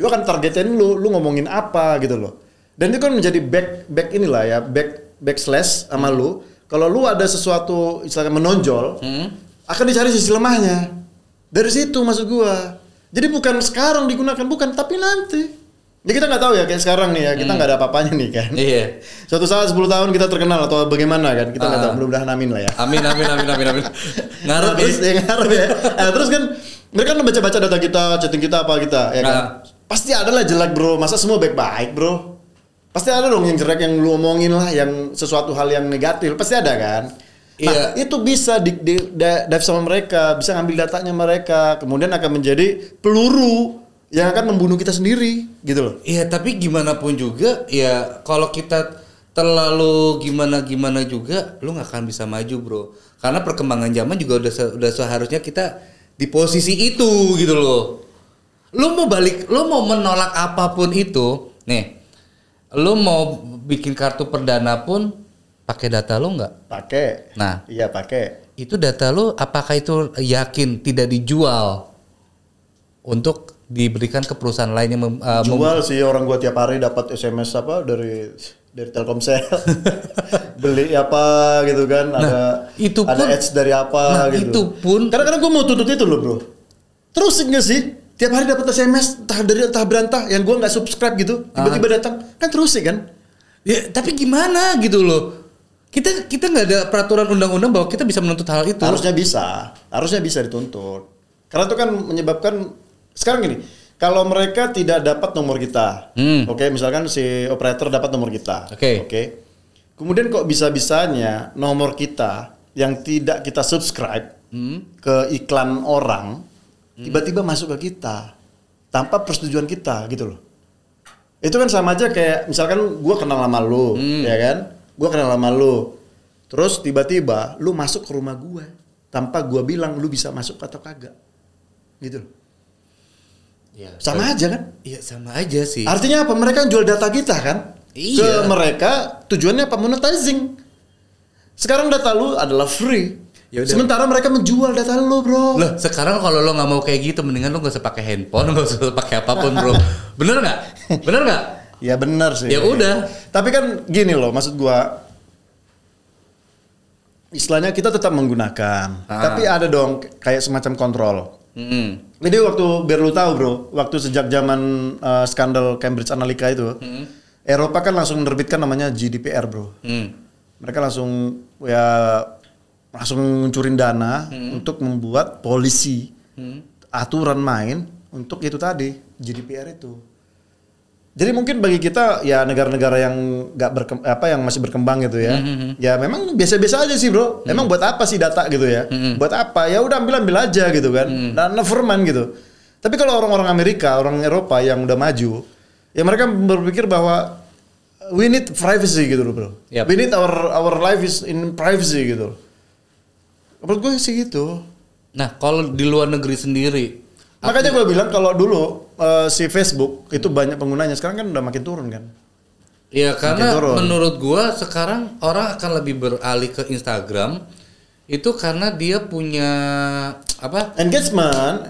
Gue akan targetin lu, lu ngomongin apa gitu loh. Dan itu kan menjadi back back inilah ya, back backslash sama lu. Kalau lu ada sesuatu misalnya menonjol, akan dicari sisi lemahnya. Dari situ maksud gua. Jadi bukan sekarang digunakan bukan, tapi nanti. Ya kita nggak tahu ya kayak sekarang nih ya, kita nggak ada apa-apanya nih kan. Iya. Suatu saat 10 tahun kita terkenal atau bagaimana kan, kita nggak Ah. tahu, mudah-mudahan amin lah ya. Amin amin amin amin amin. Ngarep terus ya. ya ngarep ya. Nah, terus kan mereka kan baca-baca data kita, chatting kita apa kita, ya kan. Nah. Pasti ada lah jelek bro, masa semua baik-baik bro. Pasti ada dong yang jelek yang lu omongin lah, yang sesuatu hal yang negatif, pasti ada kan. Nah, Iya. itu bisa di, di, dive sama mereka, bisa ngambil datanya mereka, kemudian akan menjadi peluru yang akan membunuh kita sendiri, gitu loh. Iya, tapi gimana pun juga ya kalau kita terlalu gimana gimana juga lu nggak akan bisa maju, Bro. Karena perkembangan zaman juga udah se- udah seharusnya kita di posisi itu gitu loh. Lu mau balik, lu mau menolak apa pun itu, nih. Lu mau bikin kartu perdana pun pakai data lu nggak? Pakai. Nah. Iya pakai. Itu data lu apakah itu yakin tidak dijual untuk diberikan ke perusahaan lain yang mem- uh, mem- Jual sih orang gua tiap hari dapat SMS apa dari dari Telkomsel. Beli apa gitu kan, ada itu ada pun- ads dari apa nah, gitu. itu pun- Kadang-kadang gua mau tuntut itu loh, Bro. Terus nggak sih? Tiap hari dapat SMS entah dari entah berantah yang gua nggak subscribe gitu, tiba-tiba Ah. datang. Kan terus sih kan? Ya, tapi gimana gitu loh. Kita kita nggak ada peraturan undang-undang bahwa kita bisa menuntut hal itu. Harusnya bisa, harusnya bisa dituntut. Karena itu kan menyebabkan sekarang gini, kalau mereka tidak dapat nomor kita, Hmm. oke, misalkan si operator dapat nomor kita, Oke. oke, kemudian kok bisa-bisanya nomor kita yang tidak kita subscribe Hmm. ke iklan orang, tiba-tiba masuk ke kita tanpa persetujuan kita, gitu loh. Itu kan sama aja kayak misalkan gua kenal sama lu, Hmm. ya kan? Gua kenal sama lu. Terus tiba-tiba lu masuk ke rumah gua tanpa gua bilang lu bisa masuk atau kagak. Gitu loh. Ya, Sama aja kan? Iya sama aja sih. Artinya apa? Mereka jual data kita kan? Iya. Ke mereka tujuannya apa? Monetizing. Sekarang data lu adalah free. Ya udah. Sementara mereka menjual data lu, Bro. Loh, sekarang kalau lo nggak mau kayak gitu, mendingan lo nggak usah pakai handphone, nggak usah pakai apa pun, bro. Bener nggak? Bener nggak? Ya benar sih. Ya udah. Tapi kan gini loh, maksud gua istilahnya kita tetap menggunakan, Ah. tapi ada dong kayak semacam kontrol. Hmm. Jadi waktu biar lu tahu bro, waktu sejak zaman uh, skandal Cambridge Analytica itu, Eropa kan langsung menerbitkan namanya GDPR bro. Hmm. Mereka langsung ya langsung nguncurin dana untuk membuat polisi aturan main untuk itu tadi GDPR itu. Jadi mungkin bagi kita ya negara-negara yang nggak berkem, apa yang masih berkembang gitu ya, ya memang biasa-biasa aja sih bro. Emang buat apa sih data gitu ya? Buat apa? Ya udah ambil ambil aja gitu kan. Dan never mind gitu. Tapi kalau orang-orang Amerika, orang Eropa yang udah maju, ya mereka berpikir bahwa we need privacy gitu loh bro. Yap. We need our our life is in privacy gitu. Menurut gue sih gitu. Nah, kalau di luar negeri sendiri, Makanya gue bilang kalau dulu eh, si Facebook itu banyak penggunanya, sekarang kan udah makin turun kan. ya karena turun. menurut gua sekarang orang akan lebih beralih ke Instagram itu karena dia punya apa Engagement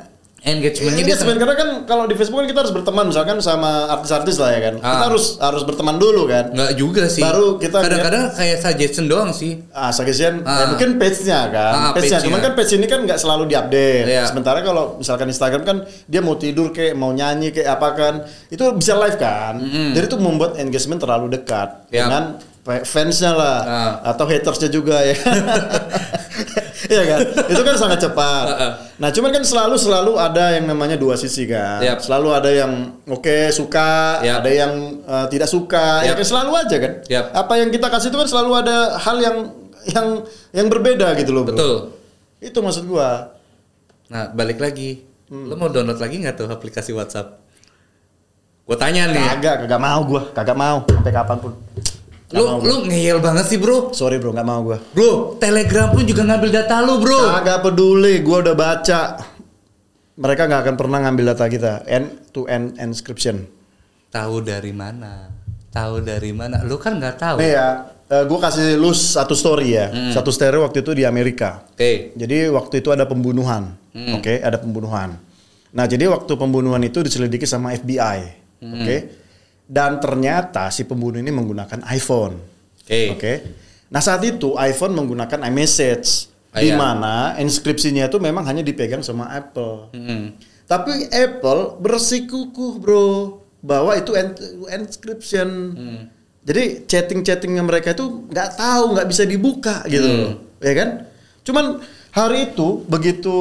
engagementnya Ini dia sebenarnya karena kan kalau di Facebook kan kita harus berteman misalkan sama artis-artis lah ya kan. Kita Ah. harus harus berteman dulu kan. nggak juga sih. Baru kita kadang-kadang kayak suggestion doang sih. Ah, suggestion Ah. ya mungkin page-nya kan. Ah, page-nya. page-nya. Cuman kan page ini kan nggak selalu diupdate. Iya. Sementara kalau misalkan Instagram kan dia mau tidur kayak mau nyanyi kayak apa kan, itu bisa live kan. Jadi itu membuat engagement terlalu dekat Yap. dengan fa- fansnya lah Ah. atau hatersnya juga ya. Iya kan? Itu kan sangat cepat. Ah, Nah, cuman kan selalu selalu ada yang namanya dua sisi kan. Yap. Selalu ada yang oke suka, Yap. ada yang eh, tidak suka. Ya Yap. kan selalu aja kan. Yap. Apa yang kita kasih itu kan selalu ada hal yang yang yang berbeda gitu loh, Bro. Betul. Itu maksud gua. Nah, balik lagi. Hmm. Lo mau download lagi nggak tuh aplikasi WhatsApp? Gue tanya nih. Kagak, kagak mau gua, kagak mau sampai kapan pun. Lu lu ngeyel banget sih, Bro. Sorry bro, nggak mau gua. Bro, Telegram pun juga ngambil data lu, Bro. Kagak peduli, gua udah baca. Mereka nggak akan pernah ngambil data kita. End to end encryption. Tahu dari mana? Tahu dari mana? Lu kan nggak tahu. Nih ya, eh, gua kasih lu satu story ya. Hmm. Satu story waktu itu di Amerika. Oke. Jadi waktu itu ada pembunuhan, Hmm. oke, ada pembunuhan. Nah jadi waktu pembunuhan itu diselidiki sama FBI, Hmm. oke. Dan ternyata si pembunuh ini menggunakan iPhone, Oke. oke. Nah saat itu iPhone menggunakan iMessage, Ah, di iya. mana inskripsinya itu memang hanya dipegang sama Apple. Hmm. Tapi Apple bersikukuh bro bahwa itu encryption. Hmm. Jadi chatting-chattingnya mereka itu nggak tahu, nggak bisa dibuka gitu, loh, ya kan? Cuman hari itu begitu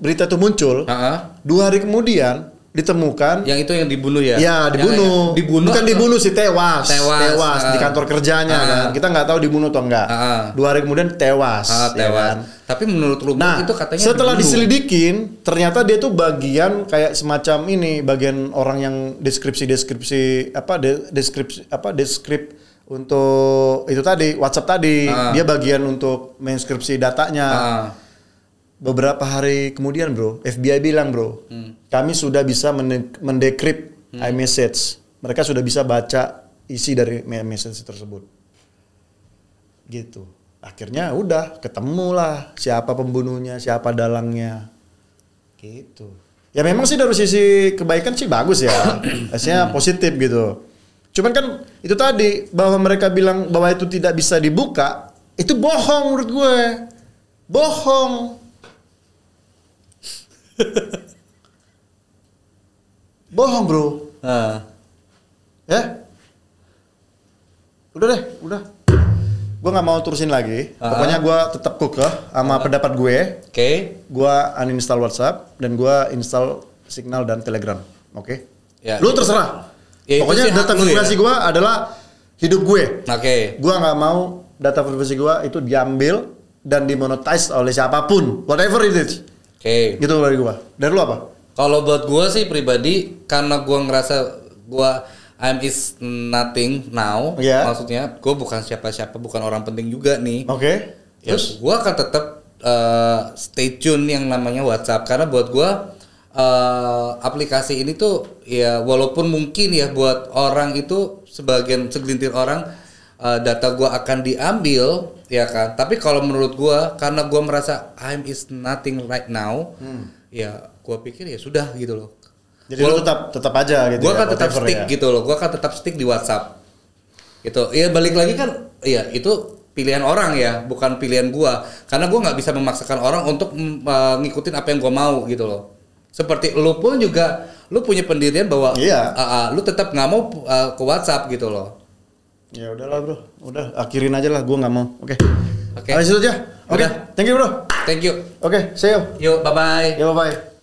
berita itu muncul, Ha-ha. dua hari kemudian ditemukan, Yang itu yang dibunuh ya? ya Yang- dibunuh, yang- dibunuh. bukan dibunuh sih tewas, Tewas, di ah. kantor kerjanya Ah. kan, kita nggak tahu dibunuh atau enggak. Ah. Dua hari kemudian tewas, ya tewas. kan? Tapi menurut lu Nah, itu katanya setelah dibunuh. diselidikin, ternyata dia tuh bagian kayak semacam ini, bagian orang yang deskripsi-deskripsi apa de- deskripsi apa deskrip untuk itu tadi WhatsApp tadi, Ah. dia bagian untuk menskripsi datanya. Ah. Beberapa hari kemudian, Bro, FBI bilang, Bro, Hmm. kami sudah bisa men- mendekrip iMessage. Mereka sudah bisa baca isi dari message tersebut. Gitu. Akhirnya udah ketemulah siapa pembunuhnya, siapa dalangnya. Gitu. Ya memang sih dari sisi kebaikan sih bagus ya. Hasilnya positif gitu. Cuman kan itu tadi bahwa mereka bilang bahwa itu tidak bisa dibuka, itu bohong menurut gue. Bohong. bohong, Bro. Ah. Ya? Udah deh, udah. gue nggak mau terusin lagi. Ah. Pokoknya gue tetap kekeh sama pendapat gue. Oke. Gue uninstall WhatsApp dan gue install Signal dan Telegram. Oke. Ya, Lu terserah. Ya, Pokoknya data ya. privasi gue adalah hidup gue. Oke. Gue nggak mau data privasi gue itu diambil dan dimonetize oleh siapa pun, whatever it is. Oke. Gitu dari gue. Dari lu apa? Kalau buat gua sih pribadi karena gua ngerasa gua I'm is nothing now. Iya. Maksudnya gua bukan siapa-siapa, bukan orang penting juga nih. Oke. Ya, gua akan tetap eh, stay tune yang namanya WhatsApp karena buat gua eh, aplikasi ini tuh ya walaupun mungkin ya buat orang itu sebagian segelintir orang eh, data gua akan diambil ya kan. Tapi kalau menurut gua karena gua merasa I'm is nothing right now, ya gua pikir ya sudah gitu loh. Jadi lu tetap tetap aja gitu. Gua ya, akan tetap stick ya. gitu loh. Gua akan tetap stick di WhatsApp. Gitu. Ya balik lagi kan ya itu pilihan orang ya, bukan pilihan gua. Karena gua nggak bisa memaksakan orang untuk uh, ngikutin apa yang gua mau gitu loh. Seperti lu pun juga lu punya pendirian bahwa Iya. uh, uh, lu tetap nggak mau uh, ke WhatsApp gitu loh. Ya udahlah bro, udah akhirin aja lah, gue nggak mau. Oke. Oke. Habis itu aja. Oke. Udah. Thank you bro. Thank you. Oke, see you. Yuk, bye bye. Ya bye bye.